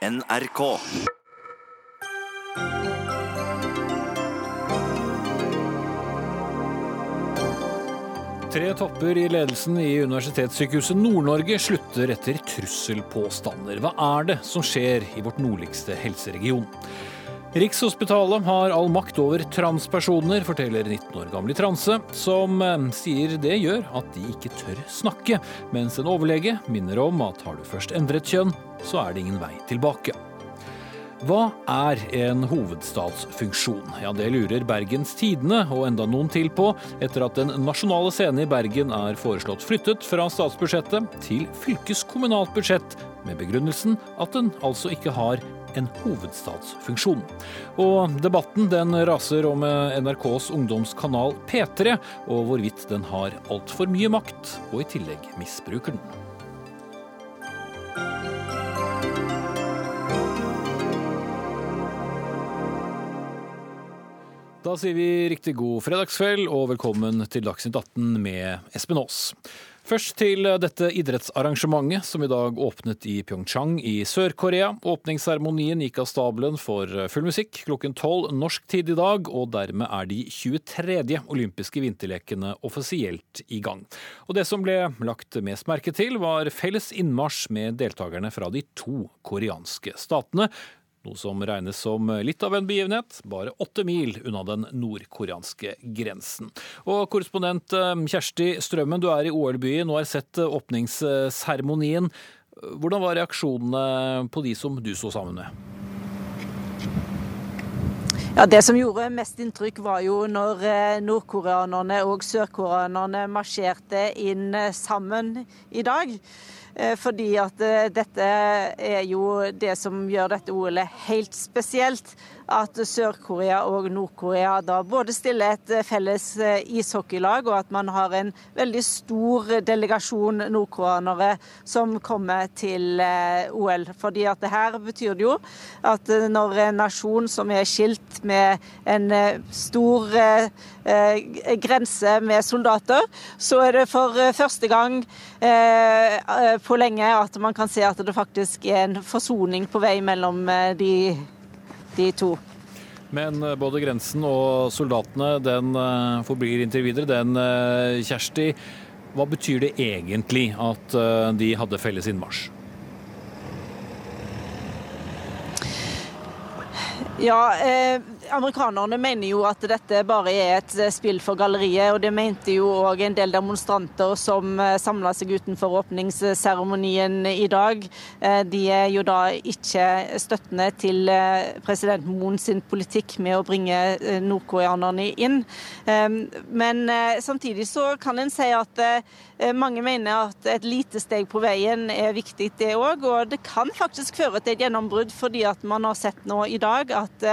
NRK. Tre topper i ledelsen i Universitetssykehuset Nord-Norge slutter etter trusselpåstander. Hva er det som skjer i vårt nordligste helseregion? Rikshospitalet har all makt over transpersoner, forteller 19 år gamle transe, som eh, sier det gjør at de ikke tør snakke, mens en overlege minner om at har du først endret kjønn, så er det ingen vei tilbake. Hva er en hovedstadsfunksjon? Ja, Det lurer Bergens Tidende og enda noen til på, etter at Den nasjonale scene i Bergen er foreslått flyttet fra statsbudsjettet til fylkeskommunalt budsjett, med begrunnelsen at den altså ikke har en hovedstadsfunksjon. Og debatten den raser om NRKs ungdomskanal P3, og hvorvidt den har altfor mye makt, og i tillegg misbruker den. Da sier vi riktig god fredagskveld og velkommen til Dagsnytt 18 med Espen Aas. Først til dette idrettsarrangementet som i dag åpnet i Pyeongchang i Sør-Korea. Åpningsseremonien gikk av stabelen for full musikk klokken tolv norsk tid i dag, og dermed er de 23. olympiske vinterlekene offisielt i gang. Og det som ble lagt mest merke til, var felles innmarsj med deltakerne fra de to koreanske statene, noe som regnes som litt av en begivenhet, bare åtte mil unna den nordkoreanske grensen. Og korrespondent eh, Kjersti Strømmen, du er i OL-byen og har sett eh, åpningsseremonien. Hvordan var reaksjonene på de som du så sammen med? Ja, Det som gjorde mest inntrykk, var jo når eh, nordkoreanerne og sørkoreanerne marsjerte inn sammen i dag. Eh, fordi at eh, dette er jo det som gjør dette OL-et helt spesielt at Sør-Korea og Nord-Korea da både stiller et eh, felles eh, ishockeylag, og at man har en veldig stor delegasjon nordkoreanere som kommer til eh, OL. Fordi at det her betyr det jo at når en nasjon som er skilt med en stor grense med soldater, så er det for første gang på lenge at man kan se at det faktisk er en forsoning på vei mellom de landene 1992. Men både grensen og soldatene den forblir inntil videre den, Kjersti. Hva betyr det egentlig at de hadde felles innmarsj? Ja, eh, Amerikanerne mener jo at dette bare er et eh, spill for galleriet, og det mente jo òg en del demonstranter som eh, samla seg utenfor åpningsseremonien i dag. Eh, de er jo da ikke støttende til president Moon sin politikk med å bringe nordkoreanerne inn. Men samtidig så kan en si at mange mener at et lite steg på veien er viktig, det òg. Og det kan faktisk føre til et gjennombrudd, fordi at man har sett nå i dag at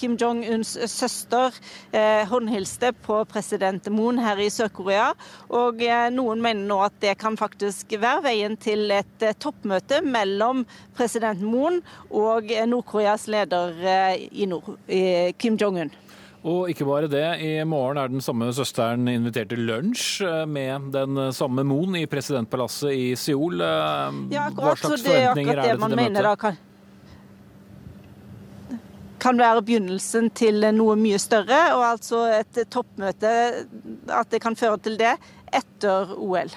Kim Jong-uns søster eh, håndhilste på president Moon her i Sør-Korea. Og eh, noen mener nå at det kan faktisk være veien til et eh, toppmøte mellom president Moon og Nord-Koreas leder i nord, Kim Jong-un. Og ikke bare det, i morgen er den samme søsteren invitert til lunsj med den samme Moon i presidentpalasset i Seoul. Ja, akkurat, Hva slags forventninger er det, er det til det møtet? Da, kan kan være begynnelsen til noe mye større, og altså et toppmøte, at det kan føre til det etter OL.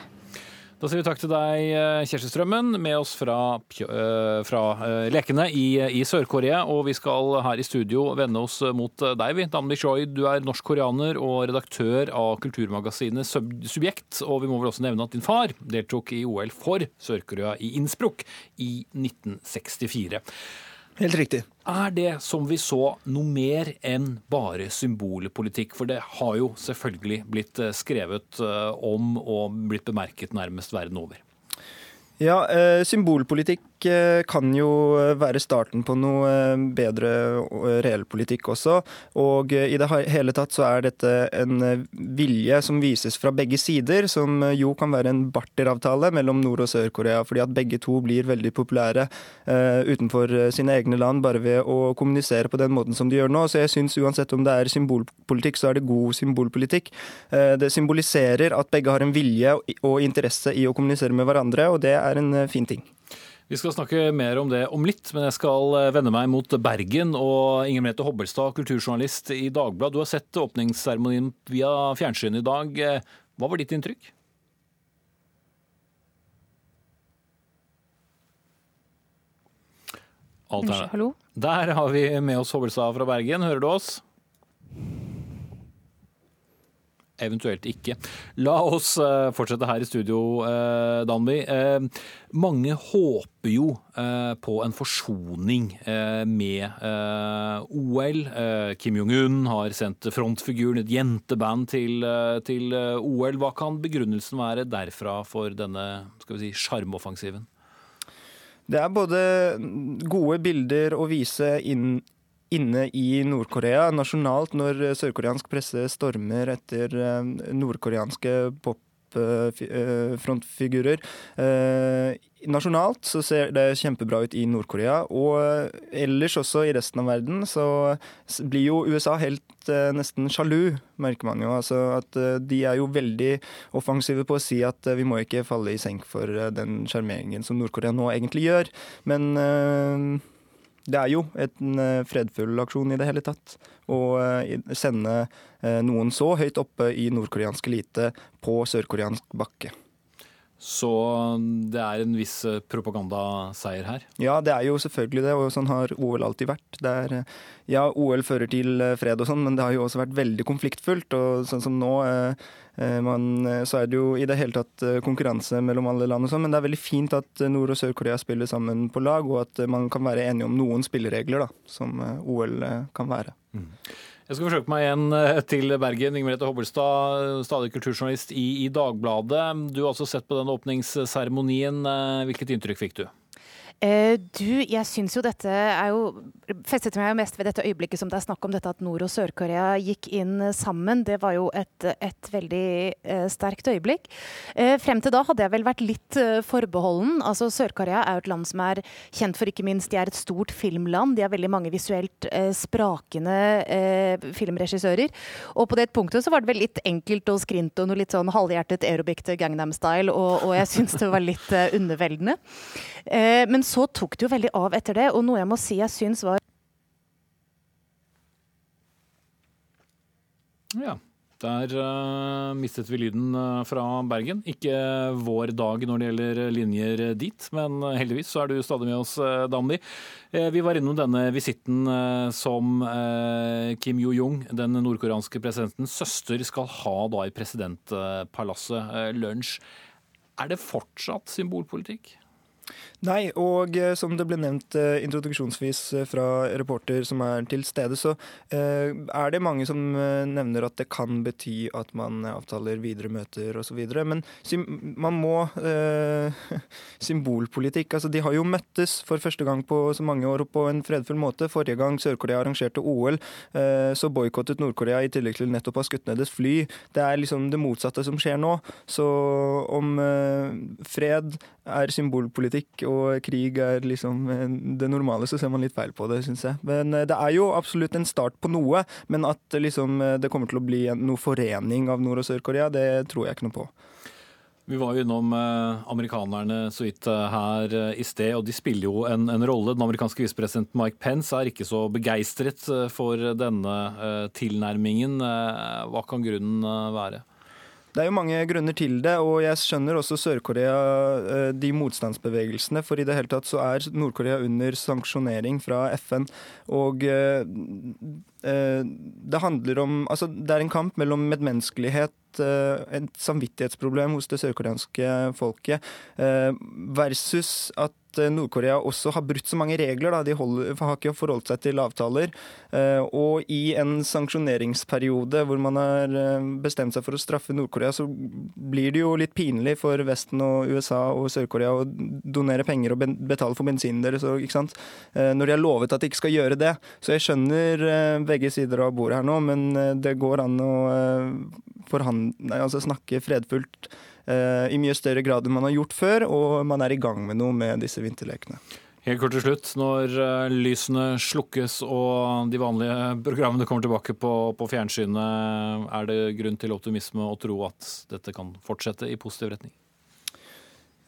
Da sier vi takk til deg, Kjersti Strømmen, med oss fra, eh, fra eh, lekene i, i Sør-Korea. Og vi skal her i studio vende oss mot deg, vi. Damli Choi, du er norsk-koreaner og redaktør av kulturmagasinet Subjekt. Og vi må vel også nevne at din far deltok i OL for Sør-Korea i Innsbruck i 1964. Helt riktig. Er det som vi så noe mer enn bare symbolpolitikk? For det har jo selvfølgelig blitt eh, skrevet eh, om og blitt bemerket nærmest verden over. Ja, eh, symbolpolitikk Eh, kan jo være starten på noe eh, bedre reell politikk også. Og eh, i det hele tatt så er dette en vilje som vises fra begge sider, som jo kan være en barteravtale mellom Nord- og Sør-Korea, fordi at begge to blir veldig populære utenfor sine egne land bare ved å kommunisere på den måten som de gjør nå. Så jeg syns uansett om det er symbolpolitikk, så er det god symbolpolitikk. Det symboliserer at begge har en vilje og interesse i å kommunisere med hverandre, og det er en fin ting. Vi skal snakke mer om det om litt, men jeg skal eh, vende meg mot Bergen og Inger Merete Hobbelstad, kulturjournalist i Dagbladet. Du har sett åpningsseremonien via fjernsyn i dag. Hva var ditt inntrykk? Alt er Hallo? Der har vi med oss Hobbelstad fra Bergen. Hører du oss? Eventuelt ikke. La oss uh, fortsette her i studio, uh, Danby. Uh, mange håper jo på en forsoning med OL. Kim Jong-un har sendt frontfiguren, et jenteband, til, OL. Hva kan begrunnelsen være derfra for denne skal sjarmoffensiven? Det er både gode bilder å vise inn, inne i Nord-Korea nasjonalt når sørkoreansk presse stormer etter eh, nordkoreanske popfrontfigurer. Eh, nasjonalt så ser det kjempebra ut i Nord-Korea, og ellers også i resten av verden så blir jo USA helt eh, nesten sjalu, merker man jo. Altså at de er jo veldig offensive på å si at vi må ikke falle i senk for den sjarmeringen som Nord-Korea nå egentlig gjør. Men det er jo en eh, fredfull aksjon i det hele tatt. Å eh, sende eh, noen så høyt oppe i nordkoreansk elite på sørkoreansk bakke. Så det er en viss propagandaseier her? Ja, det er jo selvfølgelig det, og sånn har OL alltid vært. Er, ja, OL fører til fred og sånn, men det har jo også vært veldig konfliktfullt. Og sånn som nå man, eh, så er det jo i det hele tatt eh, konkurranse mellom alle land og sånn, men det er veldig fint at Nord- og Sør-Korea spiller sammen på lag, og at man kan være enige om noen spilleregler, da, som OL kan være. Mm. Jeg skal forsøke meg igjen til Bergen. Inger Merete Hobbelstad, stadig kulturjournalist i, i Dagbladet. Du har også sett på den åpningsseremonien. Hvilket inntrykk fikk du? Eh, du, jeg syns jo dette er jo Festet meg jo mest ved dette øyeblikket som det er snakk om dette at Nord- og Sør-Korea gikk inn sammen. Det var jo et, et veldig eh, sterkt øyeblikk. Eh, frem til da hadde jeg vel vært litt eh, forbeholden. Altså Sør-Korea er jo et land som er kjent for ikke minst De er et stort filmland. De har veldig mange visuelt eh, sprakende eh, filmregissører. Og på det punktet så var det vel litt enkelt og skrint og noe litt sånn halvhjertet aerobic til Gangnam Style, og, og jeg syns det var litt underveldende. men så tok det jo veldig av etter det, og noe jeg må si jeg syns var Ja. Der uh, mistet vi lyden uh, fra Bergen. Ikke vår dag når det gjelder linjer dit, men uh, heldigvis så er du stadig med oss, uh, vi var innom denne visitten som Kim Jo-jung, den nordkoreanske presidentens søster, skal ha da i presidentpalasset lunsj. Er det fortsatt symbolpolitikk? Nei, og eh, som det ble nevnt eh, introduksjonsvis eh, fra reporter som er til stede, så er det mange som nevner at det kan bety at man avtaler videre møter osv. Men man må Symbolpolitikk. Altså, de har jo møttes for første gang på så mange år på en fredfull måte. Forrige gang Sør-Korea arrangerte OL, så boikottet Nord-Korea i tillegg til nettopp å ha skutt ned et fly. Det er liksom det motsatte som skjer nå. Så om fred er symbolpolitikk og krig er liksom eh, det normale, så ser man litt feil på det, syns jeg. Men eh, det er jo absolutt en start på noe. Men at liksom, eh, det kommer til å bli noe forening av Nord- og Sør-Korea, det tror jeg ikke noe på. Vi var jo innom amerikanerne så vidt her i sted, og de spiller jo en, en rolle. Den amerikanske visepresidenten Mike Pence er ikke så begeistret for denne tilnærmingen. Hva kan grunnen være? Det er jo mange grunner til det, og jeg skjønner også Sør-Korea, eh, de motstandsbevegelsene. For i det hele tatt så er Nord-Korea under sanksjonering fra FN. Og eh, det handler om Altså, det er en kamp mellom medmenneskelighet et samvittighetsproblem hos det sørkoreanske folket, versus at Eh, Nord-Korea også har brutt så mange regler. Da. De holder, har ikke forholdt seg til avtaler. Eh, og i en sanksjoneringsperiode hvor man har eh, bestemt seg for å straffe Nord-Korea, så blir det jo litt pinlig for Vesten og USA og Sør-Korea å donere penger og betale for bensinen deres, når de har lovet at de ikke skal gjøre det. Så jeg skjønner begge sider av bordet her nå, men det går an å nei, altså snakke fredfullt Eh, i mye større grad enn man har gjort før, og man er i gang med noe med disse vinterlekene. Helt kort til slutt, når eh, lysene slukkes og de vanlige programmene kommer tilbake på, på fjernsynet, er det grunn til optimisme å tro at dette kan fortsette i positiv retning?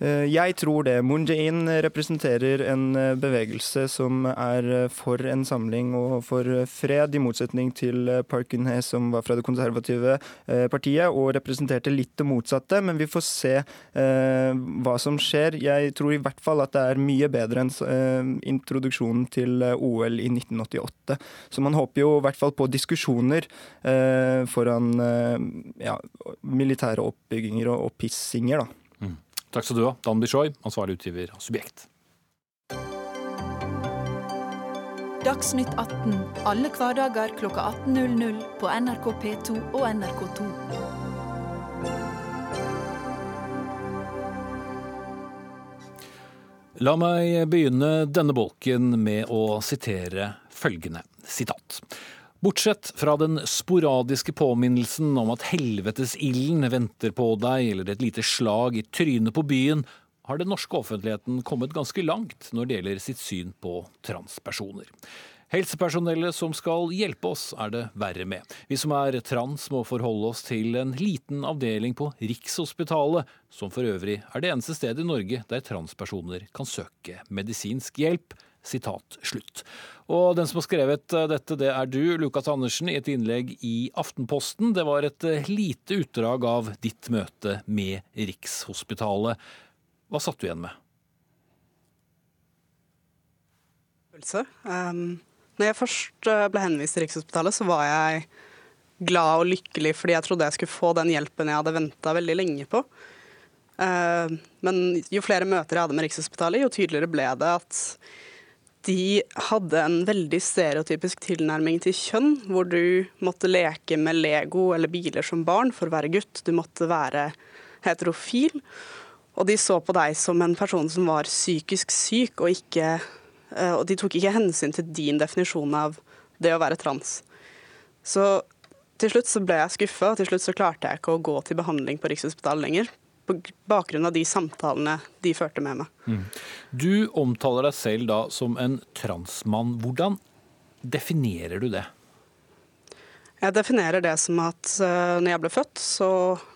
Eh, jeg tror det. Moon Jae-in representerer en eh, bevegelse som er eh, for en samling og for fred, i motsetning til Park Geun-hye, som var fra det konservative partiet og representerte litt det motsatte. Men vi får se hva som skjer. Jeg tror i hvert fall at det er mye bedre enn introduksjonen til OL i 1988. Så man håper jo i hvert fall på diskusjoner foran ja, militære oppbygginger og oppissinger, da. Takk skal du ha, Dan Bishoy, ansvarlig utgiver av Subjekt. Dagsnytt 18 alle hverdager kl 18.00 på NRK P2 og NRK2. La meg begynne denne bolken med å sitere følgende sitat. Bortsett fra den sporadiske påminnelsen om at helvetesilden venter på deg, eller et lite slag i trynet på byen, har den norske offentligheten kommet ganske langt når det gjelder sitt syn på transpersoner. Helsepersonellet som skal hjelpe oss, er det verre med. Vi som er trans må forholde oss til en liten avdeling på Rikshospitalet, som for øvrig er det eneste stedet i Norge der transpersoner kan søke medisinsk hjelp. Sitat slutt. Og den som har skrevet eh, dette, det er du, Lukas Andersen, i et innlegg i Aftenposten. Det var et eh, lite utdrag av ditt møte med Rikshospitalet. Hva satt du igjen med? Um, når jeg først eh, ble henvist til Rikshospitalet, så var jeg glad og lykkelig fordi jeg trodde jeg skulle få den hjelpen jeg hadde venta veldig lenge på. Uh, men jo flere møter jeg hadde med Rikshospitalet, jo tydeligere ble det at de hadde en veldig stereotypisk tilnærming til kjønn, hvor du måtte leke med Lego eller biler som barn for å være gutt. Du måtte være heterofil. Og de så på deg som en person som var psykisk syk, og, ikke, eh, og de tok ikke hensyn til din definisjon av det å være trans. Så til slutt så ble jeg skuffa, og til slutt så klarte jeg ikke å gå til behandling på Rikshospitalet lenger på bakgrunn av de samtalene de førte med meg. Mm. Du omtaler deg selv da som en transmann. Hvordan definerer du det? Jeg definerer det som at uh, når jeg ble født, så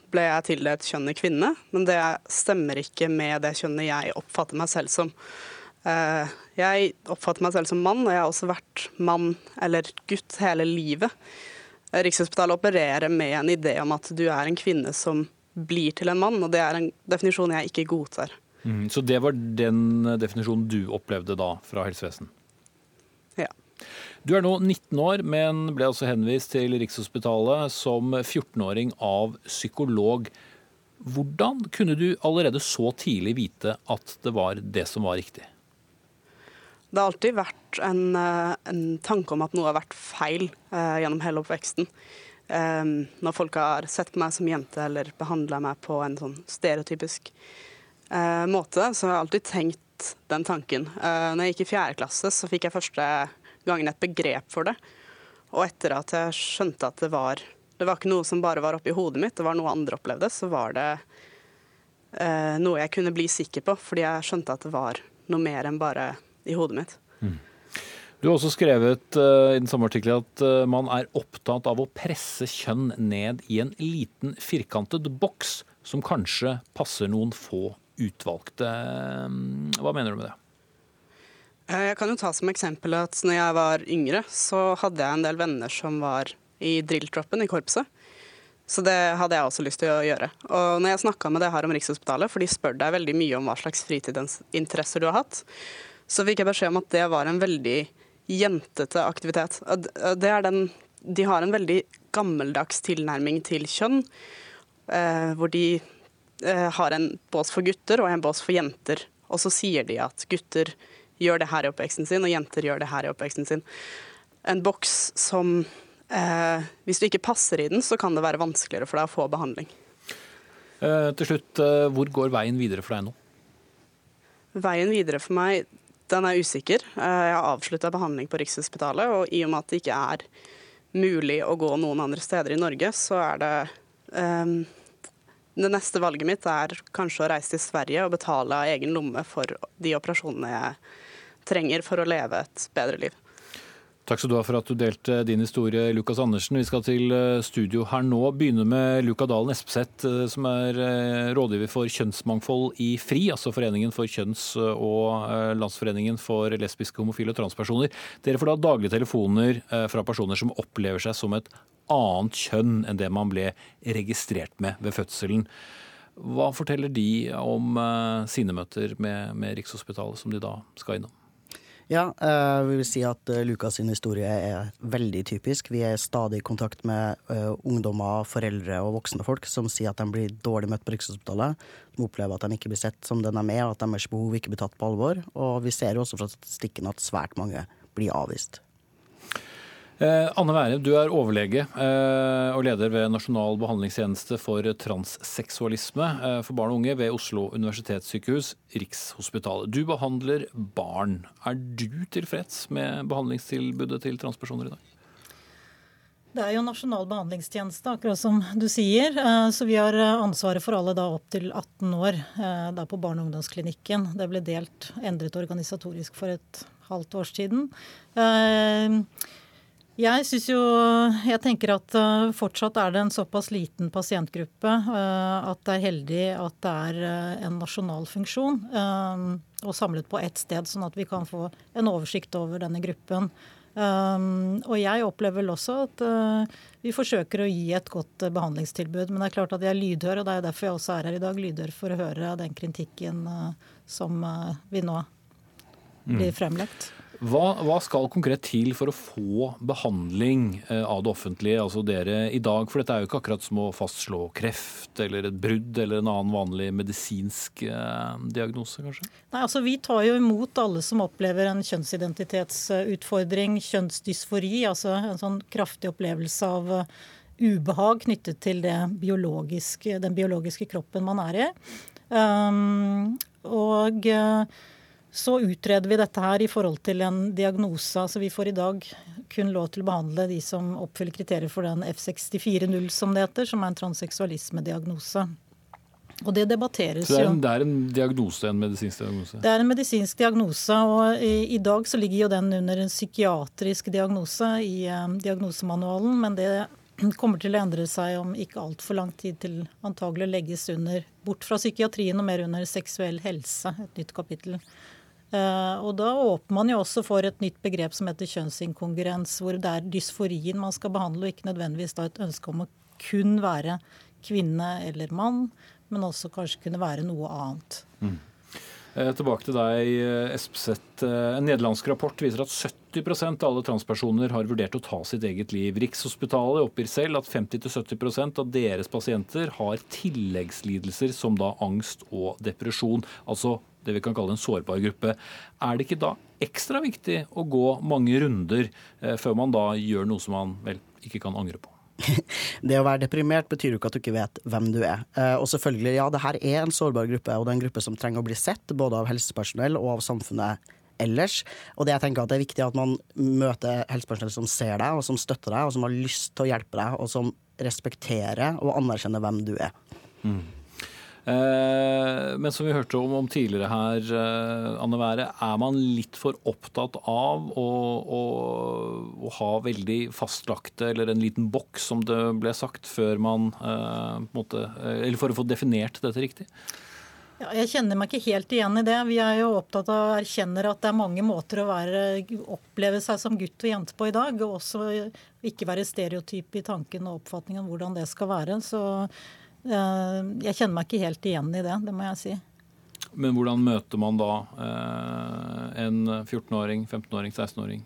ble jeg tildelt kjønnet kvinne. Men det stemmer ikke med det kjønnet jeg oppfatter meg selv som. Uh, jeg oppfatter meg selv som mann, og jeg har også vært mann eller gutt hele livet. Rikshospitalet opererer med en idé om at du er en kvinne som blir til en mann, og det er en definisjon jeg ikke godtar. Mm, så det var den definisjonen du opplevde da fra helsevesen? Ja. Du er nå 19 år, men ble altså henvist til Rikshospitalet som 14-åring av psykolog. Hvordan kunne du allerede så tidlig vite at det var det som var riktig? Det har alltid vært en, eh, en tanke om at noe har vært feil eh, gjennom hele oppveksten. Um, når folk har sett på meg som jente eller behandla meg på en sånn stereotypisk uh, måte, så har jeg alltid tenkt den tanken. Uh, når jeg gikk i fjerde klasse, så fikk jeg første gangen et begrep for det. Og etter at jeg skjønte at det var Det var ikke noe som bare var oppi hodet mitt, det var noe andre opplevde, så var det uh, noe jeg kunne bli sikker på, fordi jeg skjønte at det var noe mer enn bare i hodet mitt. Mm. Du har også skrevet uh, i den samme artikkelen at uh, man er opptatt av å presse kjønn ned i en liten firkantet boks som kanskje passer noen få utvalgte. Hva mener du med det? Eh, jeg kan jo ta som eksempel at når jeg var yngre, så hadde jeg en del venner som var i drilltroppen i korpset. Så det hadde jeg også lyst til å gjøre. Og når jeg snakka med det her om Rikshospitalet, for de spør deg veldig mye om hva slags fritidsinteresser du har hatt, så fikk jeg beskjed om at det var en veldig jentete aktivitet. Det er den, de har en veldig gammeldags tilnærming til kjønn, eh, hvor de eh, har en bås for gutter og en bås for jenter. Og så sier de at gutter gjør det her i oppveksten sin, og jenter gjør det her i oppveksten sin. En boks som eh, Hvis du ikke passer i den, så kan det være vanskeligere for deg å få behandling. Eh, til slutt, eh, hvor går veien videre for deg nå? Veien videre for meg den er usikker. Eh, jeg har avslutta behandling på Rikshospitalet, og i og med at det ikke er mulig å gå noen andre steder i Norge, så er det um, Det neste valget mitt er kanskje å reise til Sverige og betale av egen lomme for de operasjonene jeg trenger for å leve et bedre liv. Takk skal du ha for at du delte din historie, Lukas Andersen. Vi skal til eh, studio her nå. Begynne med Luka Dalen Espeseth, eh, som er eh, rådgiver for kjønnsmangfold i FRI, altså Foreningen for kjønns- og Landsforeningen for lesbiske, homofile og transpersoner. Dere får da daglige telefoner fra personer som opplever seg som et annet kjønn enn det man ble registrert med ved fødselen. Hva forteller de om sine møter med, med Rikshospitalet, som de da skal innom? Ja, uh, vi vil si at uh, Lukas sin historie er veldig typisk. Vi er stadig i kontakt med uh, ungdommer, foreldre og voksne folk som sier at de blir dårlig møtt på Rikshospitalet. Som opplever at de ikke blir sett som den de er, og at deres behov ikke blir tatt på alvor. Og vi ser også fra statistikken at svært mange blir avvist. Eh, Anne Være, du er overlege eh, og leder ved Nasjonal behandlingstjeneste for transseksualisme eh, for barn og unge ved Oslo universitetssykehus, Rikshospitalet. Du behandler barn. Er du tilfreds med behandlingstilbudet til transpersoner i dag? Det er jo nasjonal behandlingstjeneste, akkurat som du sier. Så vi har ansvaret for alle da opp til 18 år da på barne- og ungdomsklinikken. Det ble delt, endret organisatorisk for et halvt års tiden. Jeg syns jo Jeg tenker at uh, fortsatt er det en såpass liten pasientgruppe uh, at det er heldig at det er uh, en nasjonal funksjon og samlet på ett sted, sånn at vi kan få en oversikt over denne gruppen. Og jeg opplever vel også at vi forsøker å gi et godt behandlingstilbud. Men det er klart at jeg er lydhør, og det er derfor jeg også er her i dag, lydhør for å høre den kritikken som vi nå blir mm. Hva, hva, skal konkret til for å få behandling eh, av det offentlige, altså dere i dag? For dette er jo ikke akkurat som å fastslå kreft eller et brudd eller en annen vanlig medisinsk eh, diagnose, kanskje? Nei, altså Vi tar jo imot alle som opplever en kjønnsidentitetsutfordring, kjønnsdysfori, altså en sånn kraftig opplevelse av uh, ubehag knyttet til biologiske, den biologiske kroppen man er i. Um, og uh, så utreder vi dette her i forhold til en diagnose. altså Vi får i dag kun lov til å behandle de som oppfyller kriterier for den F64-0, som det heter, som er en transseksualismediagnose. Og det debatteres jo. Så det er en diagnose, en medisinsk diagnose? Det er en medisinsk diagnose, og i, i dag så ligger jo den under en psykiatrisk diagnose i eh, diagnosemanualen. Men det kommer til å endre seg om ikke altfor lang tid til antagelig legges under, bort fra psykiatrien og mer under seksuell helse, et nytt kapittel. Uh, og da åpner man jo også for et nytt begrep som heter kjønnsinkongruens, hvor det er dysforien man skal behandle, og ikke nødvendigvis da et ønske om å kun være kvinne eller mann, men også kanskje kunne være noe annet. Mm. Eh, tilbake til deg. Eh, en nederlandsk rapport viser at 70% av alle transpersoner har vurdert å ta sitt eget liv. Rikshospitalet oppgir selv at 50-70% av deres pasienter har tilleggslidelser som da angst og depresjon. Altså det vi kan kalle en sårbar gruppe. Er det ikke da ekstra viktig å gå mange runder eh, før man da gjør noe som man vel ikke kan angre på? det å være deprimert betyr jo ikke at du ikke vet hvem du er. Eh, og selvfølgelig, ja, det her er en sårbar gruppe, og det er en gruppe som trenger å bli sett, både av helsepersonell og av samfunnet ellers. Og det jeg tenker at det er viktig at man møter helsepersonell som ser deg, og som støtter deg, og som har lyst til å hjelpe deg, og som respekterer og anerkjenner hvem du er. Mm. Eh, men som vi hørte om, om tidligere her, eh, Anne Være, er man litt for opptatt av å, å, å, ha veldig fastlagte, eller en liten boks, som det ble sagt, før man eh, måtte Eller for å få definert dette riktig? Ja, jeg kjenner meg ikke helt igjen i det. Vi er jo opptatt av å erkjenne at det er mange måter å være, oppleve seg som gutt og jente på i dag. Og også ikke være stereotyp i tanken og oppfatningen om hvordan det skal være. Så jeg kjenner meg ikke helt igjen i det, det må jeg si. Men hvordan møter man da eh, en 14-åring, 15-åring, 16-åring?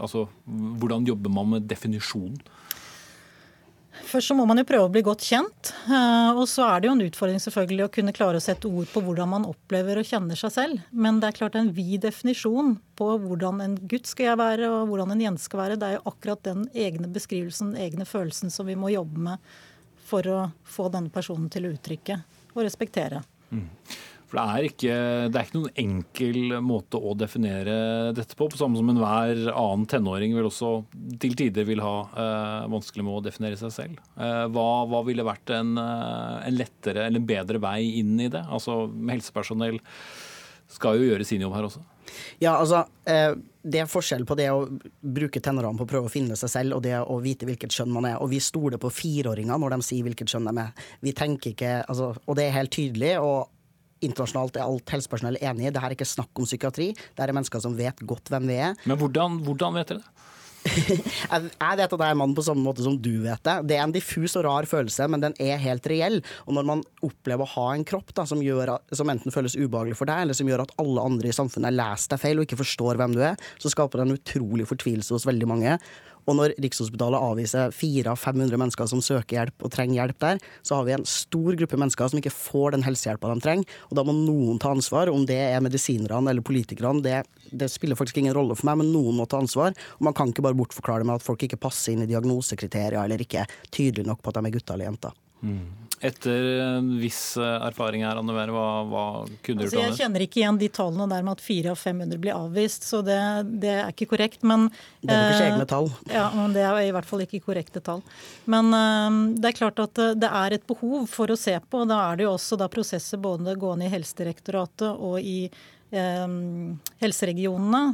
Altså, Hvordan jobber man med definisjonen? Først så må man jo prøve å bli godt kjent. Eh, og så er det jo en utfordring selvfølgelig å kunne klare å sette ord på hvordan man opplever og kjenner seg selv. Men det er klart en vid definisjon på hvordan en gutt skal jeg være og hvordan en jente skal være. Det er jo akkurat den egne beskrivelsen, den egne følelsen som vi må jobbe med for å få denne personen til å uttrykke og respektere. Mm. For det er, ikke, det er, ikke, noen enkel måte å definere dette på. På samme som enhver annen tenåring vil også til tider vil ha eh, vanskelig med å definere seg selv. Eh, hva, hva, ville vært en, eh, en, lettere eller en bedre vei inn i det? Altså Helsepersonell skal jo gjøre sin jobb her også. Ja, altså... Eh det er forskjell på det å bruke tenårene på å prøve å finne seg selv, og det å vite hvilket kjønn man er. Og vi stoler på fireåringer når de sier hvilket kjønn de er. Vi tenker ikke, altså, Og det er helt tydelig. og Internasjonalt er alt helsepersonell enig i. Det her er ikke snakk om psykiatri. Det er mennesker som vet godt hvem vi er. Men hvordan, hvordan vet dere det? jeg vet at jeg er mann på samme måte som du vet det. Det er en diffus og rar følelse, men den er helt reell. Og når man opplever å ha en kropp da, som, gjør, som, enten føles ubehagelig for deg, eller som gjør at alle andre i samfunnet leser deg feil og ikke forstår hvem du er, så skaper det en utrolig fortvilelse hos veldig mange. Og når Rikshospitalet avviser 400-500 mennesker som søker hjelp og trenger hjelp der, så har vi en stor gruppe mennesker som ikke får den helsehjelpa de trenger. Og da må noen ta ansvar, om det er medisinerne eller politikerne. Det, det, spiller faktisk ingen rolle for meg, men noen må ta ansvar. Og man kan ikke bare bortforklare det med at folk ikke passer inn i diagnosekriterier eller ikke er tydelige nok på at de er gutter eller jenter. Mm. Etter en viss eh, erfaring her, Anne Være, hva, hva kunne altså, du Jeg kjenner ikke igjen de tallene der med at 4 av 500 blir avvist, så det, det er ikke korrekt. Men, det er deres eh, egne tall. Ja, men det er i hvert fall ikke korrekte tall. Men eh, det er klart at eh, det er et behov for å se på. og Da er det jo også da prosesser både gående i Helsedirektoratet og i eh, helseregionene,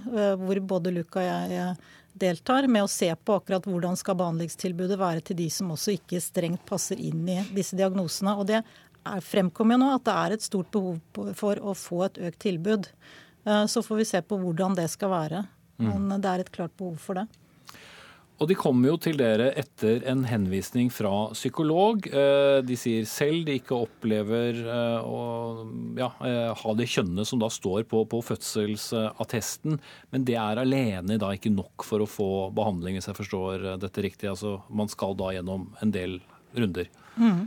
hvor både Luca og jeg deltar med å se på akkurat hvordan skal behandlingstilbudet være til de som også ikke strengt passer inn i disse diagnosene. Og det er, fremkommer jo nå at det er et stort behov for å få et økt tilbud. Eh, så får vi se på hvordan det skal være. Mm. Men det er et klart behov for det. Og de kommer jo til dere etter en henvisning fra psykolog. Eh, de sier selv de ikke opplever eh, å ja, eh, ha det kjønnet som da står på, på, fødselsattesten, men det er alene da ikke nok for å få behandling, hvis jeg forstår dette riktig. Altså, man skal da gjennom en del runder. Mm.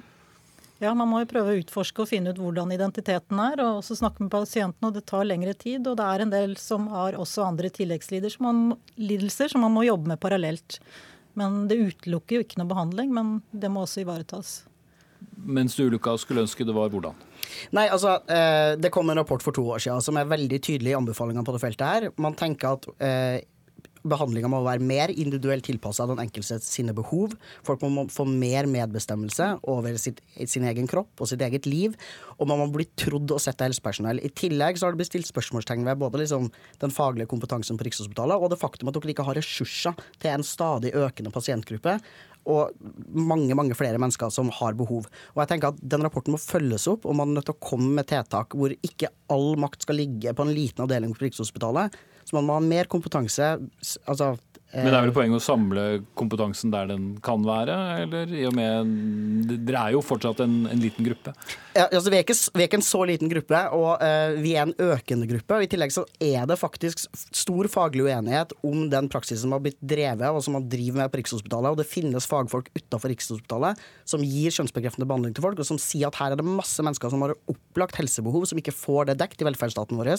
Ja, man må jo prøve å utforske og finne ut hvordan identiteten er, og også snakke med pasientene. og Det tar lengre tid, og det er en del som har også andre tilleggslidelser som man må jobbe med parallelt. Men Det utelukker jo ikke noe behandling, men det må også ivaretas. Mens du Luka, skulle ønske det var hvordan? Nei, altså, eh, Det kom en rapport for to år siden som er veldig tydelig i anbefalingene på det feltet. her. Man tenker at eh, behandlinga må være mer individuelt tilpassa den enkelte sine behov. Folk må få mer medbestemmelse over sitt, sin egen kropp og sitt eget liv. Og man må bli trodd og sett av helsepersonell. I tillegg så har det blitt stilt spørsmålstegn ved både liksom den faglige kompetansen på Rikshospitalet og det faktum at dere ikke har ressurser til en stadig økende pasientgruppe og mange mange flere mennesker som har behov. Og jeg tenker at Den rapporten må følges opp, og man er nødt til å komme med tiltak hvor ikke all makt skal ligge på en liten avdeling på Rikshospitalet, så man må ha mer kompetanse. altså men det er vel poenget å samle kompetansen der den kan være? Eller i og med Dere er jo fortsatt en, en liten gruppe? Ja, altså, vi, er ikke, vi, er ikke, en så liten gruppe, og uh, vi er en økende gruppe. og I tillegg så er det faktisk stor faglig uenighet om den praksisen som har blitt drevet, og som man driver med på Rikshospitalet. Og det finnes fagfolk utafor Rikshospitalet som gir kjønnsbekreftende behandling til folk, og som sier at her er det masse mennesker som har opplagt helsebehov, som ikke får det dekt i velferdsstaten vår.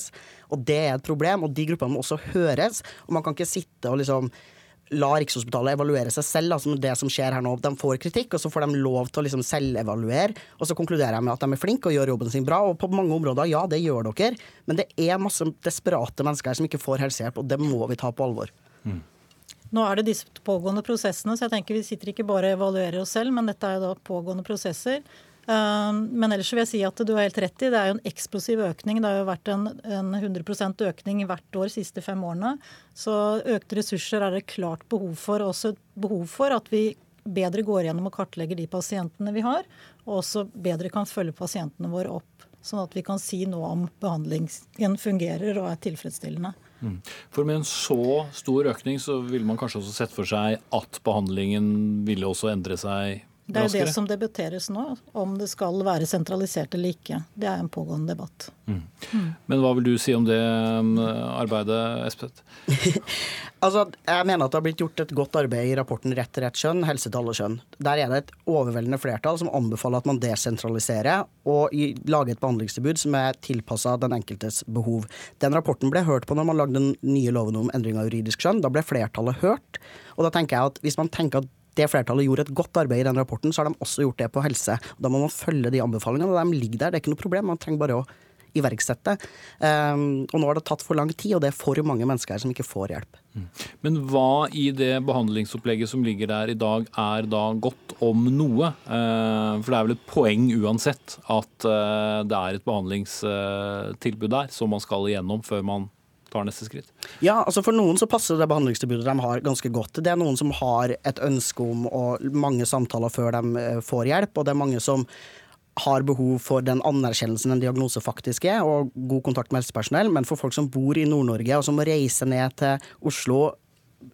Og det er et problem, og de gruppene må også høres. og man kan ikke sitte og liksom la Rikshospitalet evaluere seg selv, altså det som skjer her nå. De får kritikk, og så får de lov til å liksom selvevaluere. Og så konkluderer jeg med at de er flinke og gjør jobben sin bra. Og på mange områder, ja, det gjør dere, men det er masse desperate mennesker her som ikke får helsehjelp, og det må vi ta på alvor. Mm. Nå er det disse pågående prosessene, så jeg tenker vi sitter ikke bare og evaluerer oss selv, men dette er jo da pågående prosesser. Um, men ellers vil jeg si at du har helt rett i det er jo en eksplosiv økning. Det har jo vært en, en 100% økning hvert år de siste fem årene. Så økte ressurser er det klart behov for. Også behov for at vi bedre går gjennom og kartlegger de pasientene vi har. Og også bedre kan følge pasientene våre opp. Sånn at vi kan si noe om behandlingen fungerer og er tilfredsstillende. Mm. For med en så stor økning så ville man kanskje også sett for seg at behandlingen ville også endre seg det er jo det som debatteres nå, om det skal være sentralisert eller ikke. Det er en pågående debatt. Mm. Mm. Men hva vil du si om det um, arbeidet, Espet? altså, jeg mener at det har blitt gjort et godt arbeid i rapporten Rett til rett kjønn, helse til alle kjønn. Der er det et overveldende flertall som anbefaler at man desentraliserer og lager et behandlingstilbud som er tilpassa den enkeltes behov. Den rapporten ble hørt på når man lagde den nye loven om endring av juridisk kjønn. Da ble flertallet hørt. Og da tenker jeg at hvis man tenker at det flertallet gjorde et godt arbeid i den rapporten, så har de også gjort det på helse. Da må man følge de anbefalingene, de ligger der. Det er ikke noe problem. Man trenger bare å iverksette. Um, og nå har det tatt for lang tid, og det er for mange mennesker her som ikke får hjelp. Mm. Men hva i det behandlingsopplegget som ligger der i dag, er da godt om noe? Uh, for det er vel et poeng uansett at uh, det er et behandlingstilbud der som man skal igjennom før man tar neste skritt? Ja, altså For noen så passer det behandlingstilbudet de har ganske godt. Det er noen som har et ønske om og mange samtaler før de eh, får hjelp, og det er mange som har behov for den anerkjennelsen en diagnose faktisk er, og god kontakt med helsepersonell. Men for folk som bor i Nord-Norge, og som må reise ned til Oslo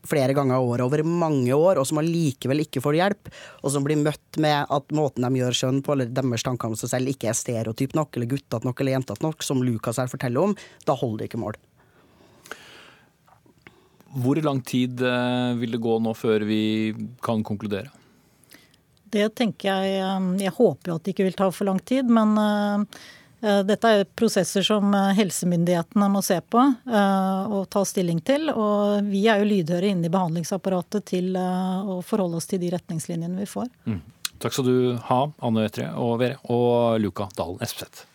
flere ganger i året over mange år, og som allikevel ikke får hjelp, og som blir møtt med at måten de gjør skjønn på, eller deres tanker om seg selv, ikke er stereotyp nok, eller guttete nok, eller jentete nok, som Lukas her forteller om, da holder det ikke mål. Hvor lang tid eh, vil det gå nå før vi kan konkludere? Det tenker jeg eh, Jeg håper jo at det ikke vil ta for lang tid, men eh, dette er prosesser som helsemyndighetene må se på og ta stilling til. Og vi er jo lydhøre inne i behandlingsapparatet til å forholde oss til de retningslinjene vi får. Mm. Takk skal du ha, Anne Etre og Vere, og Luka Dalen Espeseth.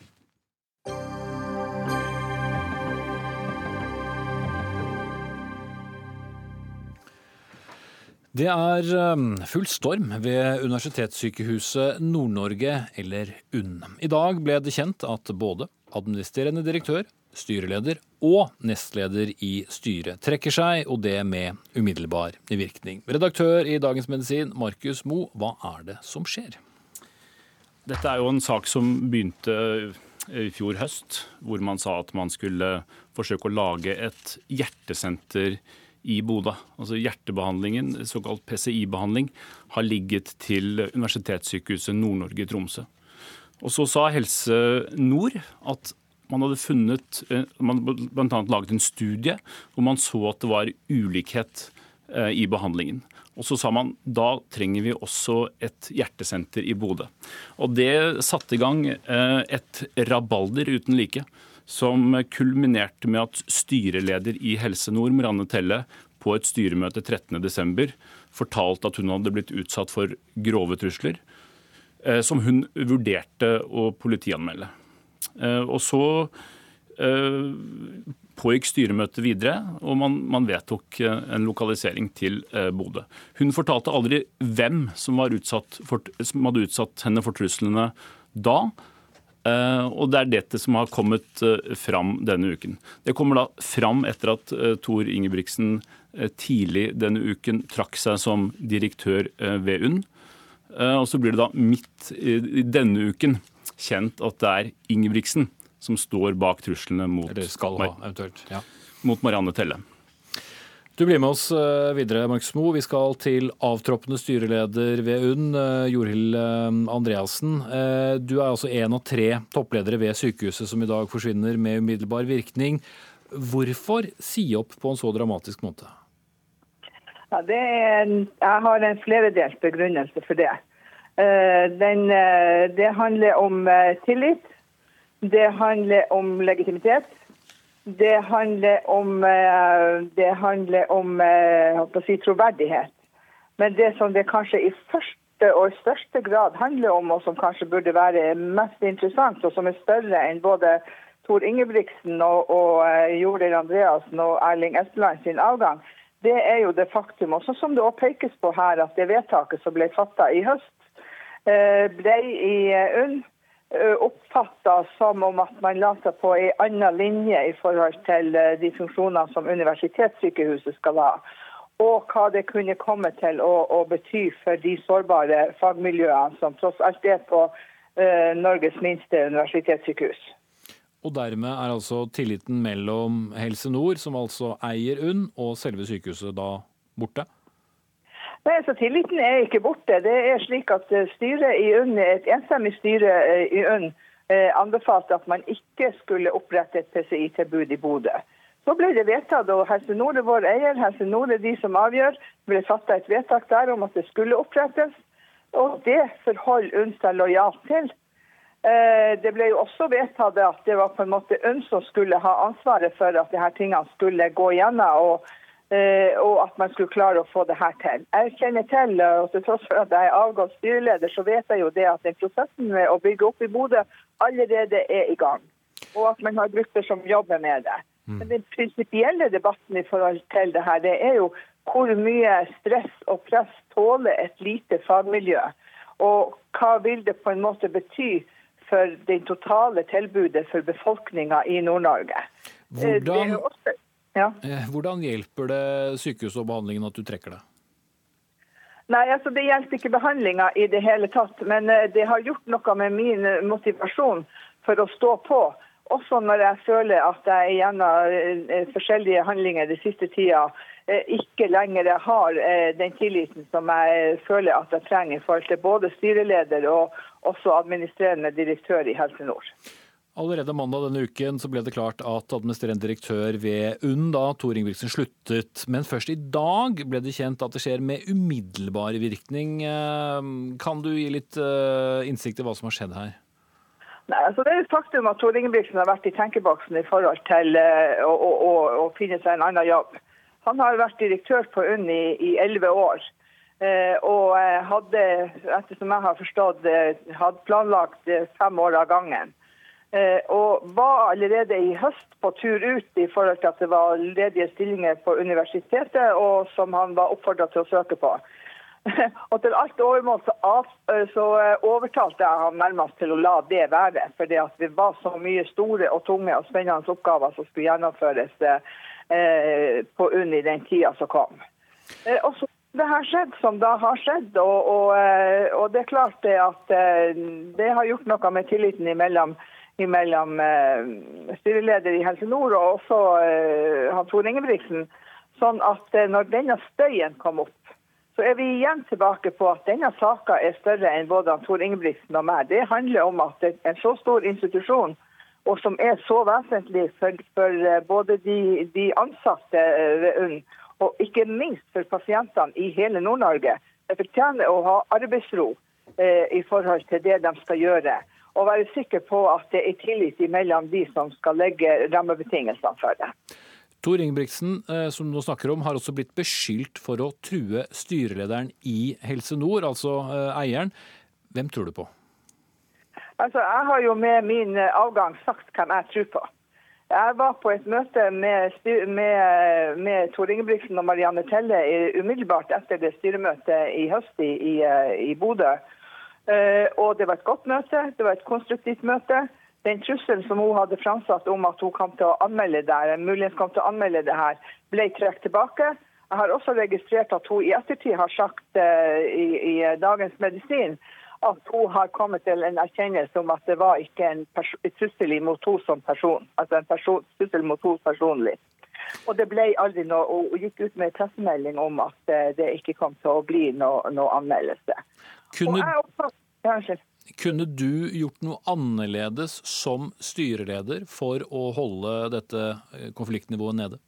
Det er um, full storm ved Universitetssykehuset Nord-Norge, eller UNN. I dag ble det kjent at både administrerende direktør, styreleder og nestleder i styret trekker seg, og det med umiddelbar virkning. Redaktør i Dagens Medisin, Markus Mo, hva er det som skjer? Dette er jo en sak som begynte i fjor høst, hvor man sa at man skulle forsøke å lage et hjertesenter i Bodø. Altså Hjertebehandlingen, såkalt PCI-behandling, har ligget til Universitetssykehuset Nord-Norge i Tromsø. Og Så sa Helse Nord at man hadde funnet eh, Man bl.a. laget en studie hvor man så at det var ulikhet eh, i behandlingen. Og så sa man da trenger vi også et hjertesenter i Bodø. Og det satte i gang eh, et rabalder uten like som kulminerte med at styreleder i Helse Nord, Marianne Telle, på et styremøte 13.12. fortalte at hun hadde blitt utsatt for grove trusler, eh, som hun vurderte å politianmelde. Eh, og så eh, pågikk styremøtet videre, og man, man, vedtok en lokalisering til Bodø. Hun fortalte aldri hvem som, utsatt for, som hadde utsatt henne for truslene da, og Det er dette som har kommet uh, fram denne uken. Det kommer da fram etter at uh, Tor Ingebrigtsen tidlig denne uken trakk seg som direktør ved UNN. og Så blir det da midt i, denne uken kjent at det er Ingebrigtsen som står bak truslene mot, ha, ja. mot Marianne Telle. Du blir med oss eh, videre, Markus Moe. Vi skal til avtroppende styreleder ved UNN, eh, Jorhild eh, Andreassen. Du er altså en av tre toppledere ved sykehuset som i dag forsvinner med umiddelbar virkning. Hvorfor si opp på en så dramatisk måte? Ja, en, jeg har en fleredelt begrunnelse for det. Den, det handler om tillit. Det handler om legitimitet. Det handler om, eh, det handler om eh, si, troverdighet. Men det som det kanskje i første og største grad handler om, og som kanskje burde være mest interessant, og som er større enn både Tor Ingebrigtsen og, og eh, Joril Andreassen og Erling Espeland sin avgang, det er jo det faktum, også som det også pekes på her, at det vedtaket som ble fatta i høst, ble i UNN oppfatta som om at man la seg på en annen linje i forhold til de funksjonene som universitetssykehuset skal ha. Og hva det kunne komme til å, å bety for de sårbare fagmiljøene som tross alt er på uh, Norges minste universitetssykehus. Og dermed er altså tilliten mellom Helse Nord, som altså eier UNN, og selve sykehuset da borte? Nei, så Tilliten er ikke borte. Det er slik at eh, styret i UNN, Et enstemmig styre eh, i UNN eh, anbefalte at man ikke skulle opprette et PCI-tilbud i Bodø. Så ble det vedtatt, og Helse Nord er vår eier. Helse Nord er de som avgjør. Det ble fatta et vedtak der om at det skulle opprettes. Og det forholder UNN seg lojalt til. Det ble jo også vedtatt at det var på en måte UNN som skulle ha ansvaret for at disse tingene skulle gå igjennom. og og at man skulle klare å få det her til. Jeg kjenner til, eh, og til tross for at jeg er avgått styreleder, så vet jeg jo det at den prosessen med å bygge opp i Bodø allerede er i gang. Og at man har grupper som jobber med det. Mm. Men den prinsipielle debatten i forhold til det her, det er jo hvor mye stress og press tåler et lite fagmiljø. Og hva vil det på en måte bety for det totale tilbudet for befolkninga i Nord-Norge. Hvordan, Ja. Eh, hvordan hjelper det sykehuset og behandlingen at du trekker deg? Nei, altså Det hjelper ikke behandlinga i det hele tatt, men eh, det har gjort noe med min motivasjon for å stå på. Også når jeg føler at jeg gjennom eh, forskjellige handlinger den siste tida ikke lenger har den tilliten som jeg føler at jeg trenger i forhold til både styreleder og også administrerende direktør i Helse Nord. Allerede mandag denne uken så ble det klart at administrerende direktør ved UNN, da, Tor Ingebrigtsen, sluttet. Men først i dag ble det kjent at det skjer med umiddelbar virkning. Eh, kan du gi litt eh, innsikt i hva som har skjedd her? Nei, altså Det er et faktum at Tor Ingebrigtsen har vært i tenkeboksen i forhold til å, å, å, å finne seg en annen jobb. Han har vært direktør på UNN i elleve år. Og hadde, ettersom jeg har forstått, hadde planlagt fem år av gangen. Eh, og var allerede i høst på tur ut i forhold til at det var ledige stillinger på universitetet, og som han var oppfordra til å søke på. og til alt overmål så, eh, eh, overtalte jeg ham nærmest til å la det være. Fordi det var så mye store og tunge og spennende oppgaver som skulle gjennomføres på UNN i den tida som kom. Og så det har skjedd som det har skjedd, og, og, og det er klart det at det har gjort noe med tilliten imellom mellom eh, styreleder i Helse Nord og også han Tor Ingebrigtsen. Sånn at eh, når denne støyen kom opp, så er vi igjen tilbake på at denne saka er større enn både han Tor Ingebrigtsen og meg. Det handler om at en så stor institusjon, og som er så vesentlig for, for både de, de, ansatte ved UNN, og ikke minst for pasientene i hele Nord-Norge, fortjener å ha arbeidsro eh, i forhold til det de skal gjøre og være sikker på at det er tillit mellom de som skal legge rammebetingelsene for det. Tor Ingebrigtsen, eh, som du nå snakker om, har også blitt beskyldt for å true styrelederen i Helse Nord, altså eh, eieren. Hvem tror du på? Altså, Jeg har jo med min avgang sagt hvem jeg tror på. Jeg var på et møte med, med, med Tor Ingebrigtsen og Marianne Telle umiddelbart etter det styremøtet i høst i, i, i Bodø. Eh, og det var et godt møte, det var et konstruktivt møte. Den trusselen som hun hadde framsatt om at hun kom til å anmelde det, muligens kom til å anmelde det her, ble trukket tilbake. Jeg har også registrert at hun i ettertid har sagt uh, i, i, Dagens Medisin at hun har kommet til en erkjennelse om at det var ikke en trussel mot henne som person. Altså en person, trussel mot henne personlig. Og det ble aldri noe, og hun gikk ut med en pressemelding om at det ikke kom til å bli noe, noe anmeldelse. Kunne, kunne du gjort noe annerledes som styreleder for å holde dette eh, konfliktnivået nede?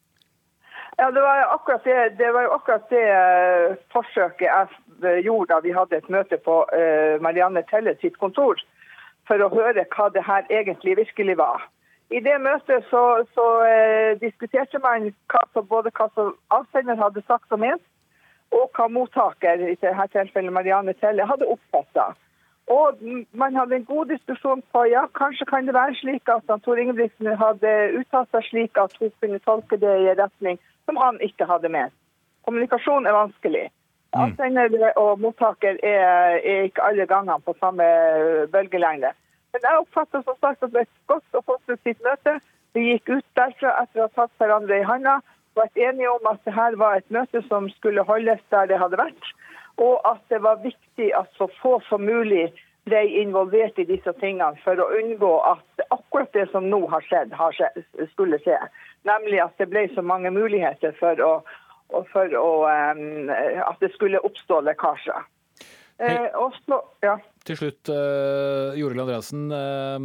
Ja, Det var jo akkurat det, det, jo akkurat det uh, forsøket jeg eh, gjorde da vi hadde et møte på Marianne Telles sitt kontor, for å høre hva det her egentlig virkelig var. I det møtet så, så eh, diskuterte man hva, både hva som avsender hadde sagt og ment, og hva mottaker, i dette tilfellet Marianne Telle, hadde oppfatta. Og man hadde en god diskusjon på ja, kanskje kan det være slik at Tor Ingebrigtsen hadde uttalt seg slik at hun kunne tolke det i en retning som han ikke hadde med. Kommunikasjon er vanskelig. Mm. Avsender og mottaker er, er, ikke alle gangene på samme bølgelengde. Men jeg oppfatter som sagt at det var et godt og konstruktivt møte. Vi gikk ut derfra etter å ha tatt hverandre i handa vært enige om at dette var et møte som skulle holdes der det hadde vært, og at det var viktig at så få som mulig ble involvert i disse tingene for å unngå at akkurat det som nå har skjedd, har skjedd skulle skje. Nemlig at det ble så mange muligheter for, å, for å, um, at det skulle oppstå lekkasjer. Eh, også, ja. Til slutt, uh, Jorild Andreassen. Uh,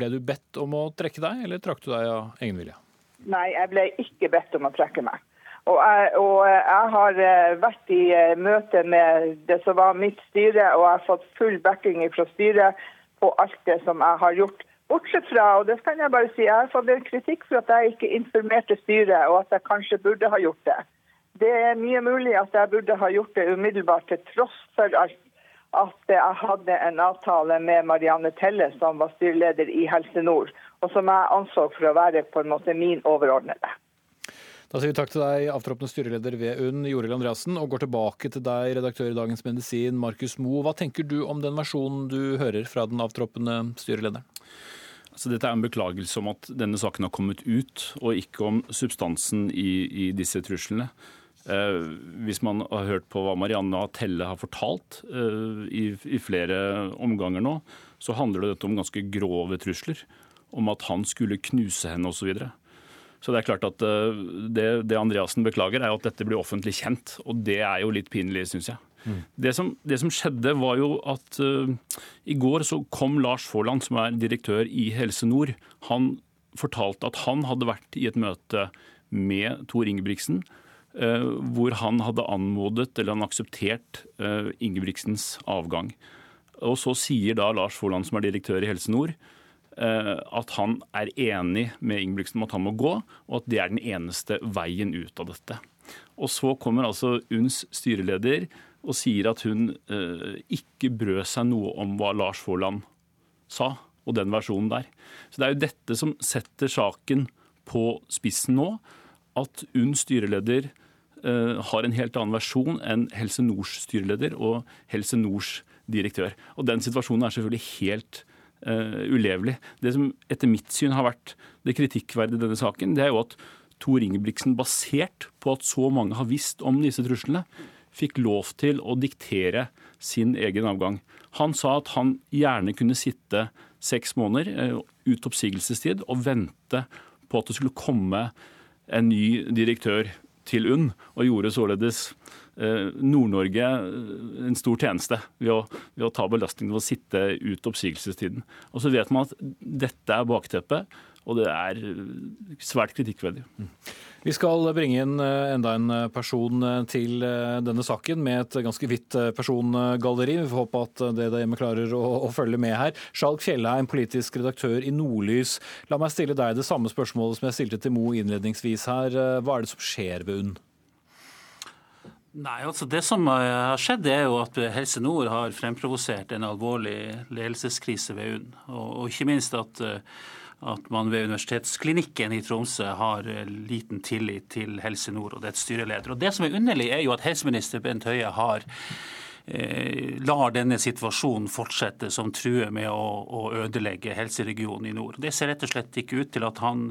ble du bedt om å trekke deg, eller trakk du deg av egen vilje? Nei, jeg ble ikke bedt om å trekke meg. Og jeg, og jeg, har eh, vært i eh, møte med det som var mitt styre, og jeg har fått full backing fra styret på alt det som jeg har gjort. Bortsett fra, og det kan jeg bare si, jeg har fått en kritikk for at jeg ikke informerte styret, og at jeg kanskje burde ha gjort det. Det er mye mulig at jeg burde ha gjort det umiddelbart, til tross for alt at jeg hadde en avtale med Marianne Telle, som var styreleder i Helse Nord og som jeg anså for å være på en måte min overordnede. Da sier vi takk til deg, avtroppende styreleder ved UNN, Jorild Andreassen, og går tilbake til deg, redaktør i Dagens Medisin, Markus Moe. Hva tenker du om den versjonen du hører fra den avtroppende styrelederen? Så dette er en beklagelse om at denne saken har kommet ut, og ikke om substansen i, i disse truslene. Eh, hvis man har hørt på hva Marianne Telle har fortalt eh, i, i, flere omganger nå, så handler det om ganske grove trusler. Om at han skulle knuse henne osv. Så, videre. så det er klart at eh, det, det, Andreassen beklager, er at dette blir offentlig kjent. Og det er jo litt pinlig, syns jeg. Mm. Det, som, det, som, skjedde, var jo at uh, i går så kom Lars Faaland, som er direktør i Helse Nord. Han fortalte at han hadde vært i et møte med Tor Ingebrigtsen. Uh, hvor han hadde anmodet eller han akseptert uh, Ingebrigtsens avgang. Og Så sier da Lars Faaland, som er direktør i Helse Nord, at han er enig med Ingebrigtsen om at han må gå, og at det er den eneste veien ut av dette. Og Så kommer altså UNNs styreleder og sier at hun eh, ikke brød seg noe om hva Lars Faaland sa, og den versjonen der. Så Det er jo dette som setter saken på spissen nå. At UNNs styreleder eh, har en helt annen versjon enn Helse Nords styreleder og Helse Nords direktør. Og Den situasjonen er selvfølgelig helt uh, ulevelig. Det som etter mitt syn har vært det kritikkverdige i denne saken, det er jo at Tor Ingebrigtsen, basert på at så mange har visst om disse truslene, fikk lov til å diktere sin egen avgang. Han sa at han gjerne kunne sitte seks måneder uh, ut oppsigelsestid og vente på at det skulle komme en ny direktør til UNN, og gjorde således Nord-Norge eh, en stor tjeneste ved å, ved å ta belastningen ved å sitte ut oppsigelsestiden. Og så vet man at dette er bakteppet, og det er svært kritikkverdig. Mm. Vi skal bringe inn eh, enda en eh, person eh, til denne saken med et ganske vidt persongalleri. Vi får håpe at det der hjemme klarer å, å, følge med her. Skjalg Fjellheim, politisk redaktør i Nordlys. La meg stille deg det samme spørsmålet som jeg stilte til Mo innledningsvis her. Hva er det som skjer ved UNN? Nei, altså Det som har skjedd, er jo at Helse Nord har fremprovosert en alvorlig ledelseskrise ved UNN. Og, ikke minst at at man ved Universitetsklinikken i Tromsø har eh, liten tillit til Helse Nord og dets styreleder. Og Det som er underlig, er jo at helseminister Bent Høie har eh, lar denne situasjonen fortsette, som truer med å, å, ødelegge helseregionen i nord. Det ser rett og slett ikke ut til at han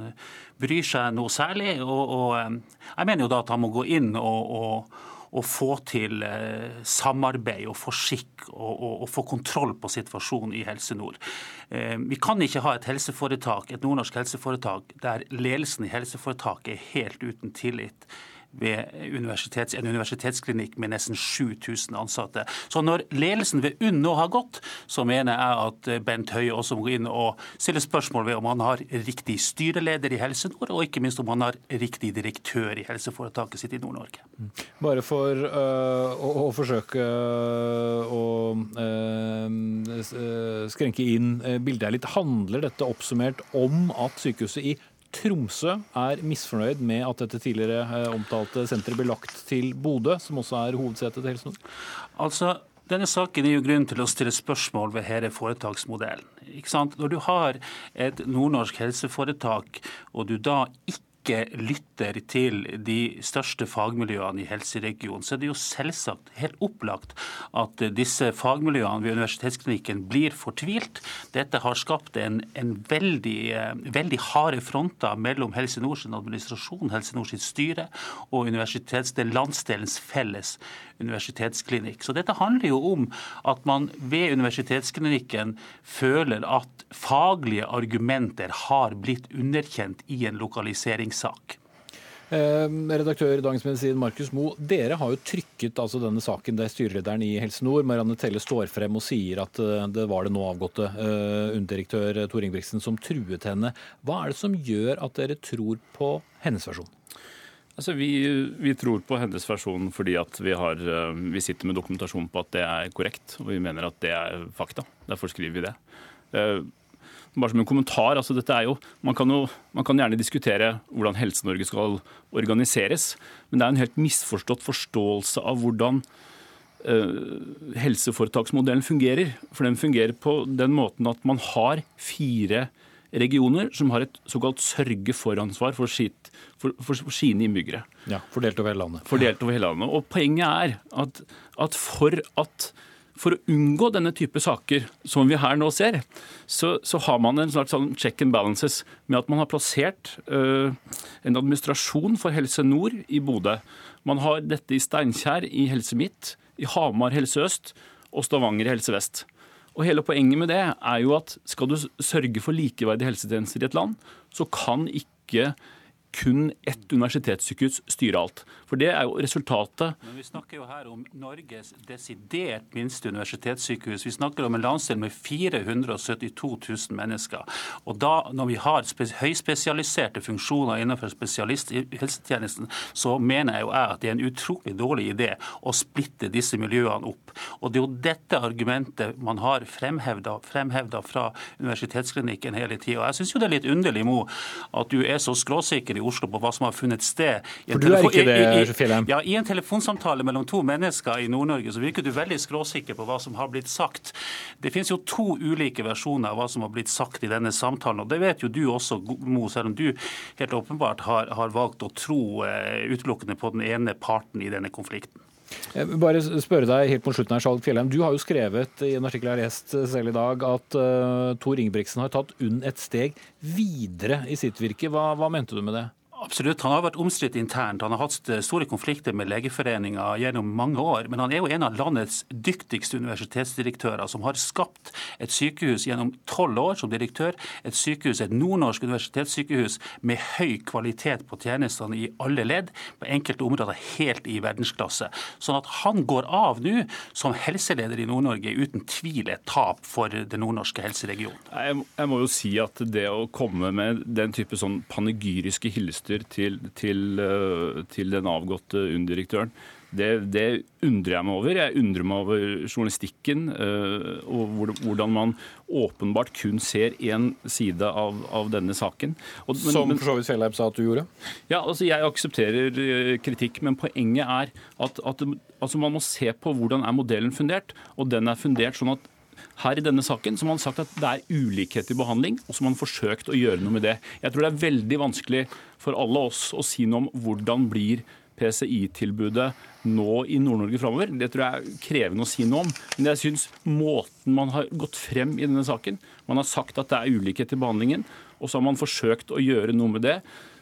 bryr seg noe særlig. og, og eh, Jeg mener jo da at han må gå inn og, og å få til eh, samarbeid og få skikk og, og, og, få kontroll på situasjonen i Helse Nord. Eh, vi kan ikke ha et helseforetak, et nordnorsk helseforetak der ledelsen i helseforetaket er helt uten tillit ved universitets, en universitetsklinikk med nesten 7000 ansatte. Så når ledelsen ved UNN nå har gått, så mener jeg at Bent Høie også må gå inn og stille spørsmål ved om han har riktig styreleder i Helse Nord, og ikke minst om han har riktig direktør i helseforetaket sitt i Nord-Norge. Bare for øh, å, å, forsøke uh, å øh, skrenke inn bildet litt, handler dette oppsummert om at sykehuset i Tromsø er misfornøyd med at dette tidligere eh, omtalte senteret blir lagt til Bodø, som også er hovedsetet til Helse Nord? Altså, denne saken er jo grunn til å stille spørsmål ved hele foretaksmodellen. Når du har et nordnorsk helseforetak, og du da ikke ikke lytter til de største fagmiljøene i helseregionen, så er det jo selvsagt helt opplagt at disse fagmiljøene ved universitetsklinikken blir fortvilt. Dette har skapt en, en veldig, eh, veldig, harde fronter mellom Helse Nords administrasjon, Helse Nords styre og landsdelens felles universitetsklinikk. Så dette handler jo om at man ved universitetsklinikken føler at faglige argumenter har blitt underkjent i en lokaliseringssak. Eh, redaktør i Dagens Medisin, Markus Mo, dere har jo trykket altså denne saken der styrelederen i Helse Nord, Marianne Telle, står frem og sier at eh, det var det nå avgåtte eh, underdirektør Tor Ingebrigtsen som truet henne. Hva er det som gjør at dere tror på hennes versjon? Altså, vi, vi, tror på hennes versjon fordi vi, har, eh, vi, sitter med dokumentasjon på at det er korrekt. Og vi mener at det er fakta. Derfor skriver vi det. Bare som en kommentar, altså dette er jo, man kan, jo, man kan gjerne diskutere hvordan Helse-Norge skal organiseres, men det er en helt misforstått forståelse av hvordan uh, helseforetaksmodellen fungerer. For den fungerer på den måten at man har fire regioner som har et såkalt sørge-for-ansvar for, for, for, for, sine innbyggere. Ja, Fordelt over hele landet. Fordelt over hele landet. Og Poenget er at, at for at for å unngå denne type saker som vi her nå ser, så, så har man en slags sånn check and balances med at man har plassert uh, en administrasjon for Helse Nord i Bodø. Man har dette i Steinkjer i Helse Midt, i Hamar Helse Øst og Stavanger Helse Vest. Og hele Poenget med det er jo at skal du sørge for likeverdige helsetjenester i et land, så kan ikke kun ett universitetssykehus styre alt. For det er jo resultatet. Men Vi snakker jo her om Norges desidert minste universitetssykehus. Vi snakker om en landsdel med 472 000 mennesker. Og da, når vi har høyspesialiserte funksjoner innenfor spesialisthelsetjenesten, så mener jeg jo jeg at det er en utrolig dårlig idé å splitte disse miljøene opp. Og det er jo dette argumentet man har fremhevda fra universitetsklinikken hele tida. Jeg syns jo det er litt underlig, Mo, at du er så skråsikker i Oslo på hva som har funnet sted. For du er ikke det, Fjellheim? Ja, I en telefonsamtale mellom to mennesker i Nord-Norge så virker du veldig skråsikker på hva som har blitt sagt. Det finnes jo to ulike versjoner av hva som har blitt sagt i denne samtalen. og Det vet jo du også, Mo, selv om du helt åpenbart har, har valgt å tro uh, utelukkende på den ene parten i denne konflikten. Vil bare spørre deg helt på slutten her, Skjalg Fjellheim. Du har jo skrevet i en artikkel jeg har lest selv i dag at uh, Tor Ingebrigtsen har tatt UNN et steg videre i sitt virke. Hva, hva mente du med det? Absolutt. Han har vært omstridt internt. Han har hatt store konflikter med Legeforeninga gjennom mange år. Men han er jo en av landets dyktigste universitetsdirektører, som har skapt et sykehus gjennom tolv år som direktør. Et sykehus, et nordnorsk universitetssykehus med høy kvalitet på tjenestene i alle ledd. På enkelte områder helt i verdensklasse. Sånn at han går av nå som helseleder i Nord-Norge uten tvil et tap for den nordnorske helseregionen. Jeg, må jo si at det å komme med den type sånn panegyriske hilser løfter til, til, eh, til den avgåtte UNN-direktøren. Det, det, undrer jeg meg over. Jeg undrer meg over journalistikken uh, og hvordan man åpenbart kun ser én side av, av, denne saken. Og, men, Som for så vidt Fjellheim sa at du gjorde? Ja, altså Jeg aksepterer uh, kritikk, men poenget er at, at altså man må se på hvordan er modellen fundert. Og den er fundert sånn at her i denne saken så har sagt at det er ulikhet i behandling, og så har forsøkt å gjøre noe med det. Jeg tror det er veldig vanskelig for alle oss å si noe om hvordan blir PCI-tilbudet nå i Nord-Norge framover. Det tror jeg er krevende å si noe om. Men jeg syns måten man har gått frem i denne saken Man har sagt at det er ulikhet i behandlingen, og så har man forsøkt å gjøre noe med det.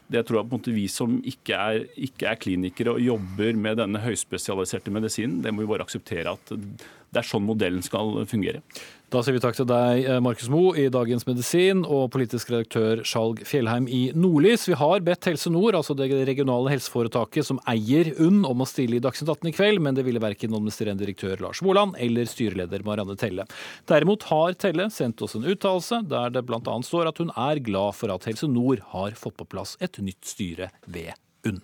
Det tror jeg på en måte vi som ikke er, ikke er klinikere og jobber med denne høyspesialiserte medisinen, det må vi bare akseptere at det er sånn modellen skal fungere. Da sier vi takk til deg, eh, Markus Moe i Dagens Medisin, og politisk redaktør Skjalg Fjellheim i Nordlys. Vi har bedt Helse Nord, altså det regionale helseforetaket som eier UNN, om å stille i Dagsnytt 18 i kveld, men det ville verken administrerende direktør Lars Moland eller styreleder Marianne Telle. Derimot har Telle sendt oss en uttalelse der det bl.a. står at hun er glad for at Helse Nord har fått på plass et nytt styre ved UNN.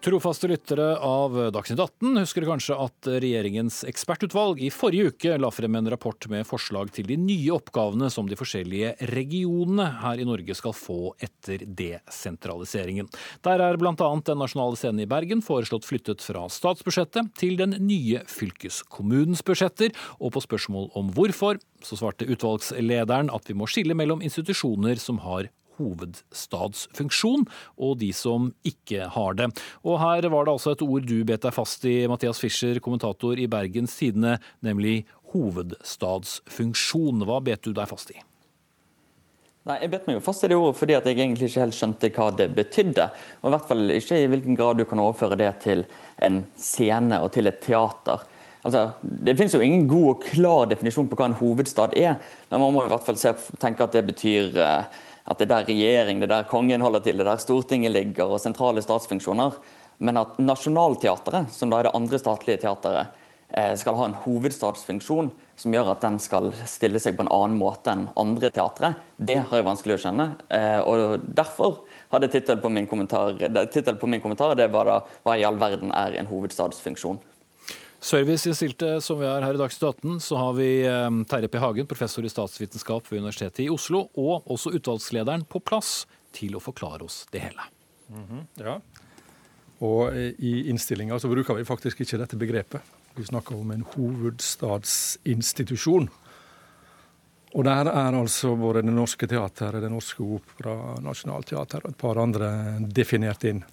Trofaste lyttere av Dagsnytt 18 husker kanskje at regjeringens ekspertutvalg i forrige uke la frem en rapport med forslag til de nye oppgavene som de forskjellige regionene her i Norge skal få etter desentraliseringen. Der er bl.a. den nasjonale scenen i Bergen foreslått flyttet fra statsbudsjettet til den nye fylkeskommunens budsjetter, og på spørsmål om hvorfor, så svarte utvalgslederen at vi må skille mellom institusjoner som har hovedstadsfunksjon, og de som ikke har det. Og her var det altså et ord du bet deg fast i, Mathias Fischer, kommentator i Bergens Tidende, nemlig hovedstadsfunksjon. Hva bet du deg fast i? Nei, Jeg bet meg jo fast i det ordet fordi at jeg egentlig ikke helt skjønte hva det betydde. Og i hvert fall ikke i hvilken grad du kan overføre det til en scene og til et teater. Altså, Det finnes jo ingen god og klar definisjon på hva en hovedstad er, men man må i hvert fall se, tenke at det betyr eh, at det er der regjering, det er der kongen holder til, det er der Stortinget ligger og sentrale statsfunksjoner. Men at Nationaltheatret, som da er det andre statlige teateret, eh, skal ha en hovedstadsfunksjon som gjør at den skal stille seg på en annen måte enn andre teatre, det har jeg vanskelig å skjønne. Eh, og Derfor hadde tittelen på min kommentar, på min kommentar det var da 'Hva i all verden er en hovedstadsfunksjon'? Serviceinnstilte som vi er her i Dagsnytt 18, så har vi eh, Terje P. Hagen, professor i statsvitenskap ved Universitetet i Oslo, og også utvalgslederen på plass til å forklare oss det hele. Mm -hmm, ja. Og i innstillinga så bruker vi faktisk ikke dette begrepet. Vi snakker om en hovedstadsinstitusjon. Og der er altså både Det Norske Teatret, Det Norske Opera, Nationaltheatret og et par andre definert inn.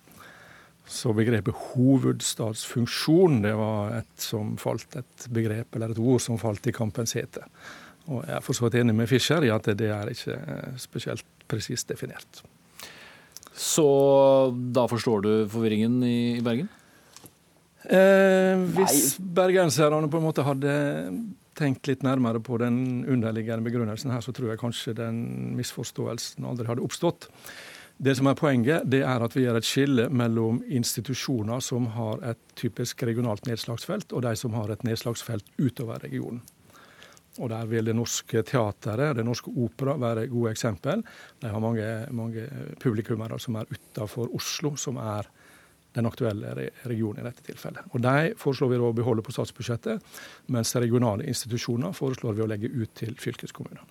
Så begrepet hovedstadsfunksjon det var et som falt, et begrep eller et ord som falt i kampens hete. Og jeg er for så vidt enig med Fischer i at det er ikke spesielt presist definert. Så da forstår du forvirringen i Bergen? Eh, hvis bergenserne på en måte hadde tenkt litt nærmere på den underliggende begrunnelsen her, så tror jeg kanskje den misforståelsen aldri hadde oppstått. Det som er Poenget det er at vi gjør et skille mellom institusjoner som har et typisk regionalt nedslagsfelt, og de som har et nedslagsfelt utover regionen. Og Der vil Det Norske Teatret Det Norske Opera være gode eksempel. De har mange, mange publikummere som er utafor Oslo, som er den aktuelle regionen i dette tilfellet. Og De foreslår vi å beholde på statsbudsjettet, mens regionale institusjoner foreslår vi å legge ut til fylkeskommunene.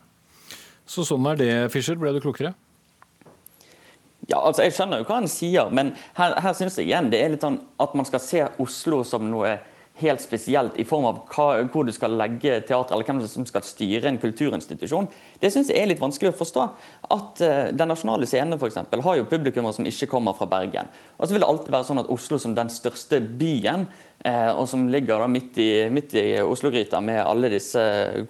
Så sånn er det, Fischer. Ble du klokere? Ja, altså Jeg skjønner jo hva han sier, men her, her synes jeg igjen det er litt sånn at man skal se Oslo som noe helt spesielt i form av hva, hvor du skal legge teater, eller hvem som skal styre en kulturinstitusjon, det syns jeg er litt vanskelig å forstå. At uh, Den nasjonale scenen for eksempel, har jo publikummer som ikke kommer fra Bergen. Og så vil det alltid være sånn at Oslo som den største byen, uh, og som ligger da midt i, midt i Oslo-gryta med alle disse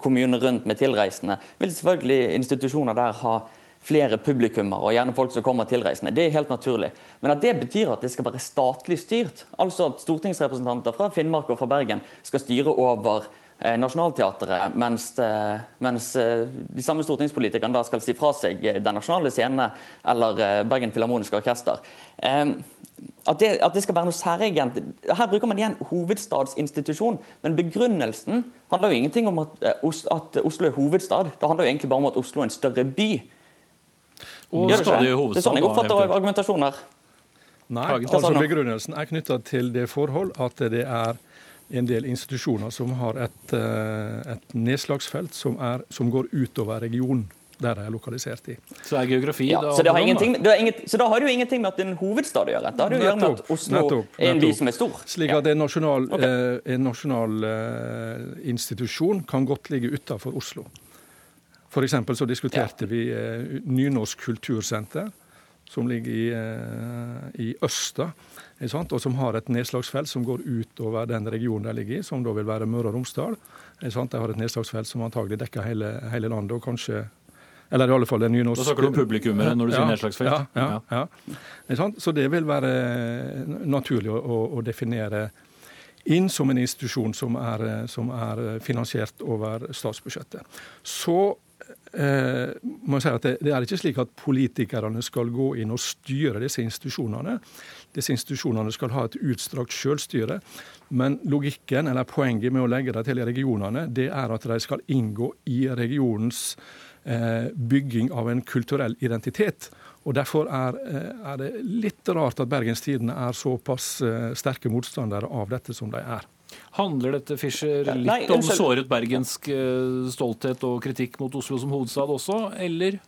kommunene rundt med tilreisende, vil selvfølgelig institusjoner der ha flere publikummer og gjerne folk som kommer tilreisende. Det er helt naturlig. Men at det betyr at det skal være statlig styrt, altså at stortingsrepresentanter fra Finnmark og fra Bergen skal styre over eh, Nationaltheatret, mens, eh, mens eh, de samme stortingspolitikerne da skal si fra seg Den nasjonale scene eller Bergen Filharmoniske Orkester. At det, at det, skal være noe særegent Her bruker man igjen hovedstadsinstitusjon, men begrunnelsen handler jo ingenting om at, at Oslo er hovedstad. Det handler jo egentlig bare om at Oslo er en større by. Og stadig hovedstad. Det er sånn jeg oppfatter argumentasjonen her. Nei, altså begrunnelsen er knytta til det forhold at det er en del institusjoner som har et, eh, et nedslagsfelt som, er, som går utover regionen der de er lokalisert i. Så er geografi ja, da, så, det har ingenting, det har inget, så da har det jo ingenting med at det er en hovedstad å gjøre. Da har det jo å gjøre med at Oslo nettopp, er en by som er stor. Slik at en nasjonal, okay. eh, en nasjonal eh, institusjon kan godt ligge utafor Oslo. F.eks. så diskuterte ja. vi eh, Nynorsk kultursenter, som ligger i, eh, i Østa, og som har et nedslagsfelt som går utover den regionen de ligger i, som da vil være Møre og Romsdal. De har et nedslagsfelt som antagelig dekker hele, hele landet, og kanskje eller i alle fall det nynorsk... Da snakker du om publikummere når du ja, sier nedslagsfelt? Ja. ja, ja. Så det vil være naturlig å, å, definere inn som en institusjon som er, som er finansiert over statsbudsjettet. Så eh, må si at det, det, er ikke slik at politikerne skal gå inn og styre disse institusjonene. Disse institusjonene skal ha et utstrakt selvstyre. Men logikken, eller poenget med å legge det til i regionene, det er at de skal inngå i regionens eh, bygging av en kulturell identitet. Og Derfor er, eh, er, det litt rart at Bergens Tidende er såpass eh, sterke motstandere av dette som de er. Handler dette Fischer, litt Nei, om såret bergensk eh, stolthet og kritikk mot Oslo som hovedstad også, eller?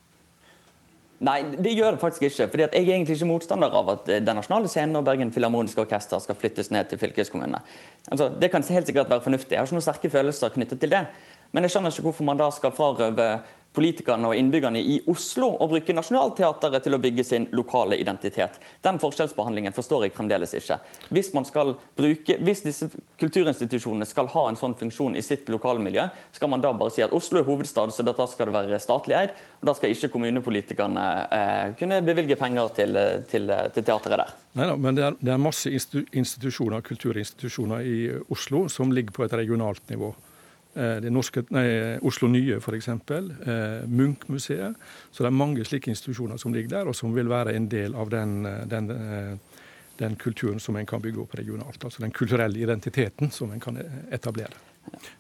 Nei, det gjør det faktisk ikke. fordi Jeg er egentlig ikke motstander av at Den nasjonale scenen og Bergen Filharmoniske Orkester skal flyttes ned til fylkeskommunene. Altså, det kan helt sikkert være fornuftig. Jeg har ikke noen sterke følelser knyttet til det. Men jeg skjønner ikke hvorfor man da skal frarøve politikerne og innbyggerne i Oslo å bruke Nationaltheatret til å bygge sin lokale identitet. Den forskjellsbehandlingen forstår jeg fremdeles ikke. Hvis, bruke, hvis disse kulturinstitusjonene skal ha en sånn funksjon i sitt lokalmiljø, skal man da bare si at Oslo er hovedstad, så da skal det være statlig eid. og Da skal ikke kommunepolitikerne eh, kunne bevilge penger til, til, til teateret der. Neida, men det er, det er masse institusjoner, kulturinstitusjoner i Oslo som ligger på et regionalt nivå. Eh, det norske, nei, Oslo Nye f.eks. Eh, Munch-museet. Så det er mange slike institusjoner som ligger der, og som vil være en del av den, eh, den, eh, den kulturen som en kan bygge opp regionalt. Altså den kulturelle identiteten som en kan etablere.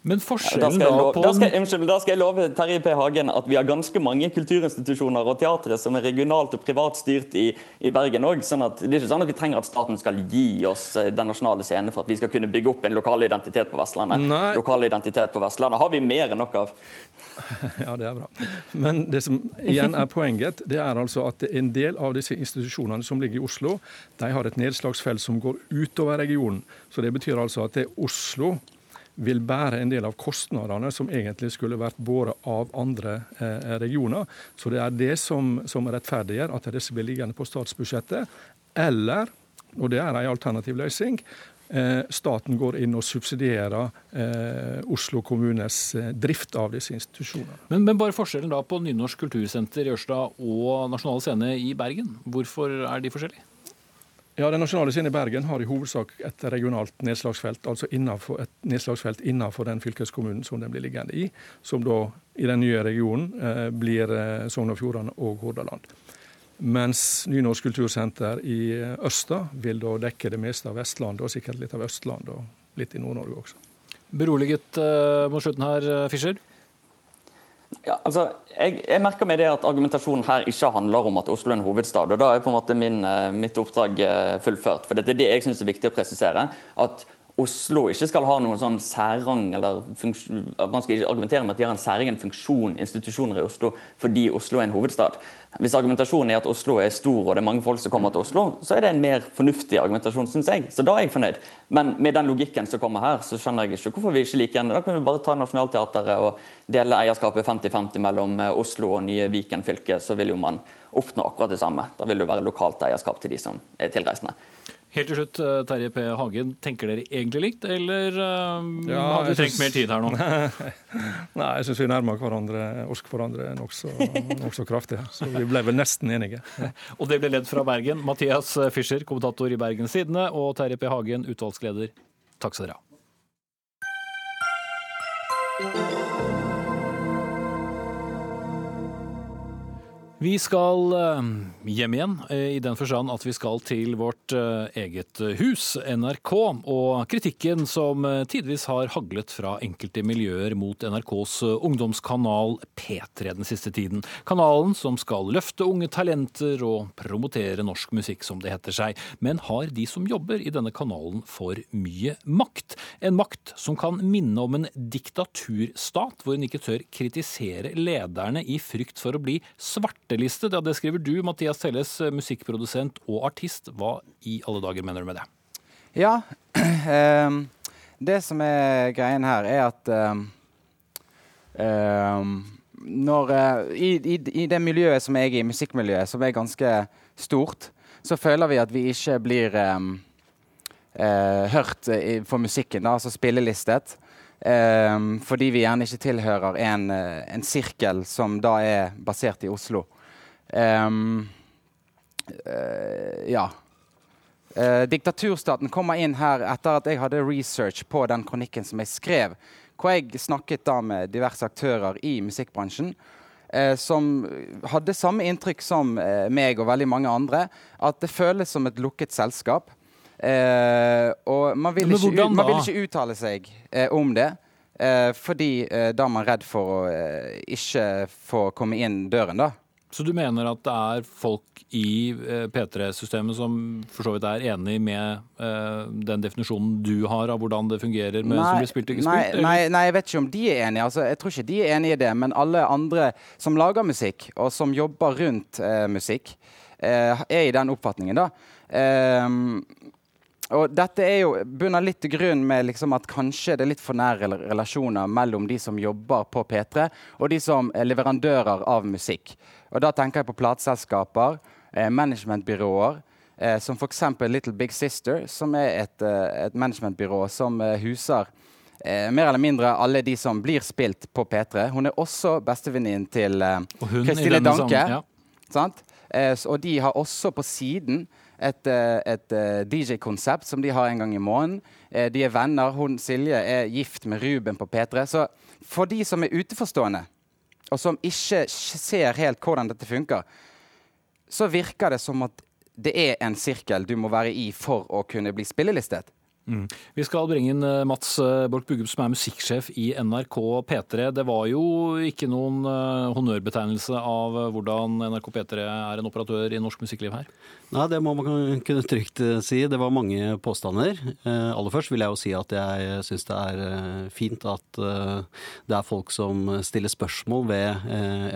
Men forskjellen da, da på da skal, unnskyld, da skal jeg love Terje P. Hagen at vi har ganske mange kulturinstitusjoner og teatre som er regionalt og privat styrt i, i Bergen òg. Sånn at det er ikke sånn at vi trenger at staten skal gi oss eh, den nasjonale scenen for at vi skal kunne bygge opp en lokal identitet på Vestlandet. Nei. Lokal identitet på Vestlandet har vi mer enn nok av. Ja, det er bra. Men det som igjen er poenget, det er altså at en del av disse institusjonene som ligger i Oslo, de har et nedslagsfelt som går utover regionen. Så det betyr altså at det er Oslo vil bære en del av kostnadene som egentlig skulle vært båret av andre eh, regioner. Så det er det som, som rettferdiggjør at disse blir liggende på statsbudsjettet. Eller, og det er en alternativ løsning, eh, staten går inn og subsidierer eh, Oslo kommunes eh, drift av disse institusjonene. Men, men, bare forskjellen da på Nynorsk kultursenter i Ørsta og Nasjonale Scene i Bergen, hvorfor er de forskjellige? Ja, Den nasjonale scenen i Bergen har i hovedsak et regionalt nedslagsfelt, altså innenfor, et nedslagsfelt innenfor den fylkeskommunen som den blir liggende i, som da i den nye regionen eh, blir eh, Sogn og Fjordane og Hordaland. Mens Nynorsk kultursenter i eh, Østa vil da dekke det meste av Vestlandet, og sikkert litt av Østlandet og litt i Nord-Norge også. Beroliget eh, mot slutten her, eh, Fischer? Ja, altså, jeg, jeg, merker meg det at argumentasjonen her ikke handler om at Oslo er en hovedstad. og Da er på en måte min, eh, mitt oppdrag eh, fullført. For Det er det jeg syns er viktig å presisere. At Oslo ikke skal ha noen sånn særrang, eller at man skal ikke argumentere med at de har en særegen funksjon, institusjoner i Oslo, fordi Oslo er en hovedstad. Hvis argumentasjonen er at Oslo er stor og det er mange folk som kommer til Oslo, så er det en mer fornuftig argumentasjon, syns jeg. Så da er jeg fornøyd. Men med den logikken som kommer her, så skjønner jeg ikke hvorfor vi ikke liker en. Da kan vi bare ta Nationaltheatret og dele eierskapet 50-50 mellom eh, Oslo og nye Viken fylke, så vil jo man oppnå akkurat det samme. Da vil det være lokalt eierskap til de som er tilreisende. Helt til slutt, eh, Terje P. Hagen. Tenker dere egentlig likt, eller um, ja, hadde dere trengt mer tid her nå? Nei, jeg syns vi nærmer hverandre, oss hverandre nokså nok kraftig. Så vi ble vel nesten enige. og det ble ledd fra Bergen. Mathias Fischer, kommentator i Bergens Tidende, og Terje P. Hagen, utvalgsleder. Takk skal dere ha. Vi skal eh, hjem igjen, eh, i den forstand at vi skal til vårt eh, eget hus, NRK. Og kritikken som tidvis har haglet fra enkelte miljøer mot NRKs ungdomskanal P3 den siste tiden. Kanalen som skal løfte unge talenter og promotere norsk musikk, som det heter seg. Men har de som jobber i denne kanalen for mye makt? En makt som kan minne om en diktaturstat, hvor en ikke tør kritisere lederne i frykt for å bli svarte svarteliste. Ja, det skriver du, Mathias Telles, musikkprodusent og artist. Hva i alle dager mener du med det? Ja, um, det som er greien her, er at um, um, når, uh, i, i, i, det miljøet som jeg er i, musikkmiljøet, som er ganske stort, så føler vi at vi ikke blir uh, hørt for musikken, da, altså spillelistet. Um, fordi vi gjerne ikke tilhører en, en, sirkel som da er basert i Oslo. Um, uh, ja. Uh, diktaturstaten kommer inn her etter at jeg hadde research på den kronikken som jeg skrev. Hvor jeg snakket da med diverse aktører i musikkbransjen. Uh, som hadde samme inntrykk som meg og veldig mange andre. At det føles som et lukket selskap. og man vil, ikke, man vil, ikke, uttale seg om det. fordi da er man redd for å ikke få komme inn døren, da. Så du mener at det er folk i eh, P3-systemet som for så vidt er enig med uh, den definisjonen du har av hvordan det fungerer med nei, som blir spilt og ikke spilt? Nei, nei, jeg vet ikke om de er enige. Altså, jeg tror ikke de er enige i det. Men alle andre som lager musikk, og som jobber rundt uh, musikk, uh, er i den oppfatningen, da. Uh, og dette er jo bunner litt til grunn med liksom at kanskje det er litt for nære relasjoner mellom de som jobber på P3, og de som er leverandører av musikk. Og Da tenker jeg på plateselskaper, eh, managementbyråer, eh, som f.eks. Little Big Sister, som er et, eh, et managementbyrå som eh, huser eh, mer eller mindre alle de som blir spilt på P3. Hun er også bestevenninnen til Kristine Danke. Ja. og de har også på siden et, eh, et eh, DJ-konsept som de har en gang i måneden. Eh, de er venner. Hun Silje er gift med Ruben på P3. Så for de som er utenforstående, og som ikke ser helt hvordan dette funker, så virker det som at det er en sirkel du må være i for å kunne bli spillelistet. Mm. Vi skal bringe inn eh, Mats eh, Borch Bugum, som er musikksjef i NRK P3. Det var jo ikke noen uh, honnørbetegnelse av hvordan NRK P3 er en operatør i norsk musikkliv her? Nei, det må man kunne trygt si. Det var mange påstander. Uh, aller først vil jeg jo si at jeg syns det er uh, fint at det er folk som stiller spørsmål ved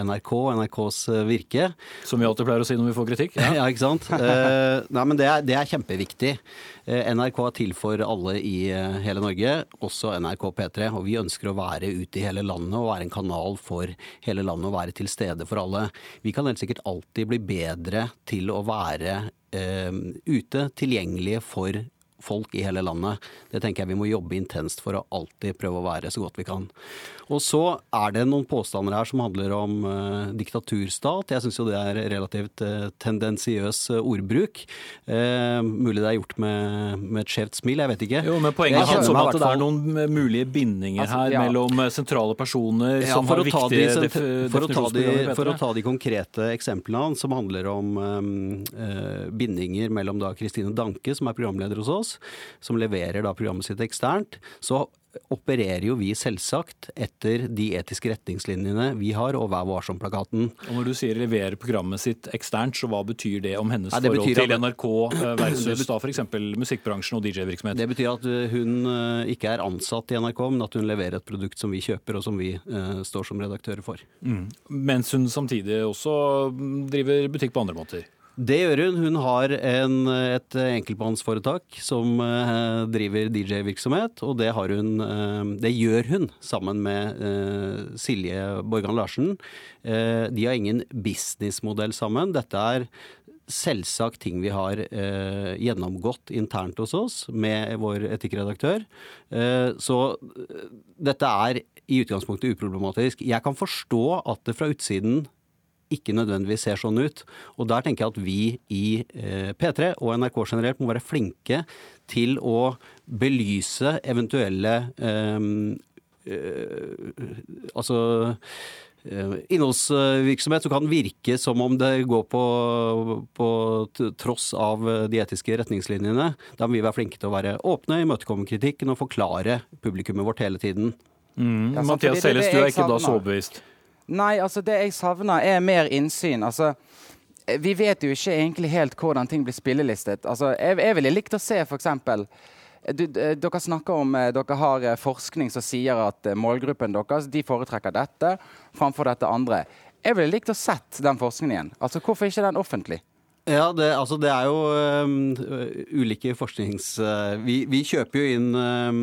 NRK og NRKs virke. Som vi alltid pleier å si når vi får kritikk. Ja, ja ikke sant. nei, men det er, det er kjempeviktig. NRK er til for alle i eh, hele Norge, også NRK P3. Og vi ønsker å være ute i hele landet og være en kanal for hele landet og være til stede for alle. Vi kan helt sikkert alltid bli bedre til å være eh, ute, tilgjengelige for folk i hele landet. Det tenker jeg vi må jobbe intenst for å alltid prøve å være så godt vi kan. Og så er det noen påstander her som handler om eh, diktaturstat. Jeg syns jo det er relativt eh, tendensiøs uh, ordbruk. mulig det er gjort med, med et skjevt smil, jeg vet ikke. Jo, men Poenget er om at det er noen mulige bindinger altså, her ja. mellom sentrale personer ja, som har viktige de, for, å de, for å ta de konkrete eksemplene hans, som handler om um, bindinger mellom da Kristine Danke, som er programleder hos oss, som leverer da programmet sitt eksternt, så opererer jo vi selvsagt etter de etiske retningslinjene vi har, og Vær varsom-plakaten. Og Når du sier leverer programmet sitt eksternt, så hva betyr det om hennes Nei, det forhold til NRK eh, versus da f.eks. musikkbransjen og DJ-virksomhet? Det betyr at eh, hun eh, ikke er ansatt i NRK, men at hun leverer et produkt som vi kjøper, og som vi uh, står som redaktører for. Mm. Mens hun samtidig også driver butikk på andre måter? Det gjør hun. Hun har en, et enkeltmannsforetak som eh, driver DJ-virksomhet, og det, hun, eh, det, gjør hun sammen med eh, Silje Borgan Larsen. de har ingen businessmodell sammen. Dette er selvsagt ting vi har gjennomgått internt hos oss med vår etikkredaktør. så dette er i utgangspunktet uproblematisk. Jeg kan forstå at det fra utsiden ikke nødvendigvis ser sånn ut. Og der tenker jeg at vi i eh, P3 og NRK generelt må være flinke til å belyse eventuelle eh, eh, Altså eh, innholdsvirksomhet som kan virke som om det går på, på tross av de etiske retningslinjene. Da må vi være flinke til å være åpne, imøtekomme kritikken og forklare publikummet vårt hele tiden. Mm. Ja, Mathias Selles, du er ikke da så overbevist? Nei, altså det jeg savner, er mer innsyn. Altså, vi vet jo ikke egentlig helt hvordan ting blir spillelistet. Altså, jeg, jeg ville likt å se f.eks. Dere snakker om eh, dere har eh, forskning som sier at eh, målgruppen deres de foretrekker dette framfor dette andre. Jeg ville likt å sett den forskningen. Altså, Hvorfor ikke den offentlig? Ja, det, altså det er jo um, ulike forsknings... Uh, vi, vi, kjøper jo inn, um,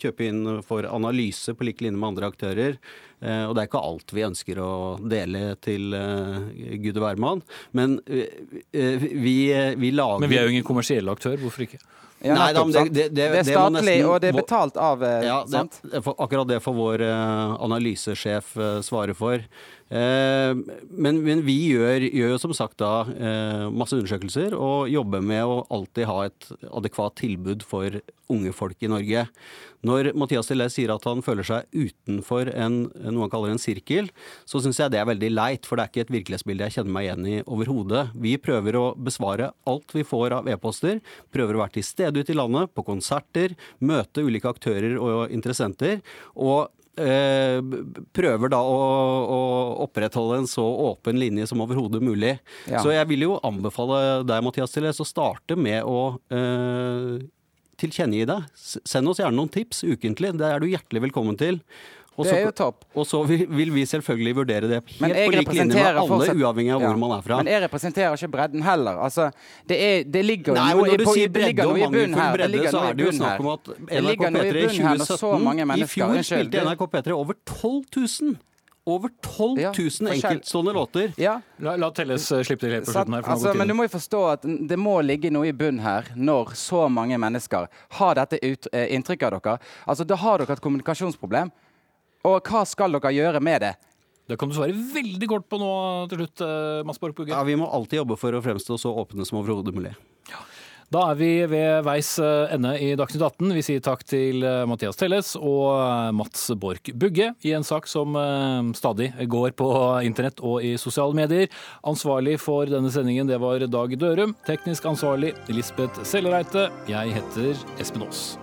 kjøper inn for analyse på lik linje med andre aktører. Uh, og det er ikke alt vi ønsker å dele til uh, gud og hvermann. Men vi, vi, lager Men vi er jo ingen kommersiell aktør, hvorfor ikke? Ja, Nei, da, det, det, det, det, er statlig, nesten, og det er betalt av ja, sant? Akkurat det får vår analysesjef svare for. Eh, men, men, vi gjør, gjør, jo som sagt da eh, masse undersøkelser og jobber med å alltid ha et adekvat tilbud for unge folk i Norge. Når Mathias Tillé sier at han føler seg utenfor en, noe han kaller en sirkel, så syns jeg det er veldig leit, for det er ikke et virkelighetsbilde jeg kjenner meg igjen i overhodet. Vi prøver å besvare alt vi får av e-poster, prøver å være til stede ute i landet, på konserter, møte ulike aktører og interessenter. og Eh, prøver da å, å, opprettholde en så åpen linje som overhodet mulig. Ja. Så jeg vil jo anbefale deg, Mathias, til å starte med å eh, tilkjennegi deg. Send oss gjerne noen tips ukentlig. Det er du hjertelig velkommen til. Også, det er jo topp. Og så vil, vil, vi selvfølgelig vurdere det helt på lik linje med alle, fortsatt, uavhengig av hvor ja. man er fra. Men jeg representerer ikke bredden heller. Altså, det, er, det ligger Nei, noe, på, det ligger noe i bunnen her. Bredde, det ligger noe i bunnen her. Det ligger noe i bunnen her når så mange mennesker I fjor spilte NRK P3 over 12 000 over 12 000 ja, enkeltstående låter. Ja. La, la Telles uh, slippe til helt på slutten her. Altså, men du må jo forstå at det må ligge noe i bunnen her når så mange mennesker har dette ut, uh, inntrykket av dere. Altså, Da har dere et kommunikasjonsproblem. Og hva skal dere gjøre med det? Det kan du svare veldig kort på nå til slutt, eh, Mads Borg Bugge. Ja, vi må alltid jobbe for å fremstå så åpne som overhodet mulig. Ja. Da er vi ved veis eh, ende i Dagsnytt 18. Vi sier takk til eh, Mathias Telles og Mats Borch Bugge i en sak som stadig går på internett og i sosiale medier. Ansvarlig for denne sendingen det var Dag Dørum. Teknisk ansvarlig Lisbeth Sellereite. Jeg heter Espen Aas.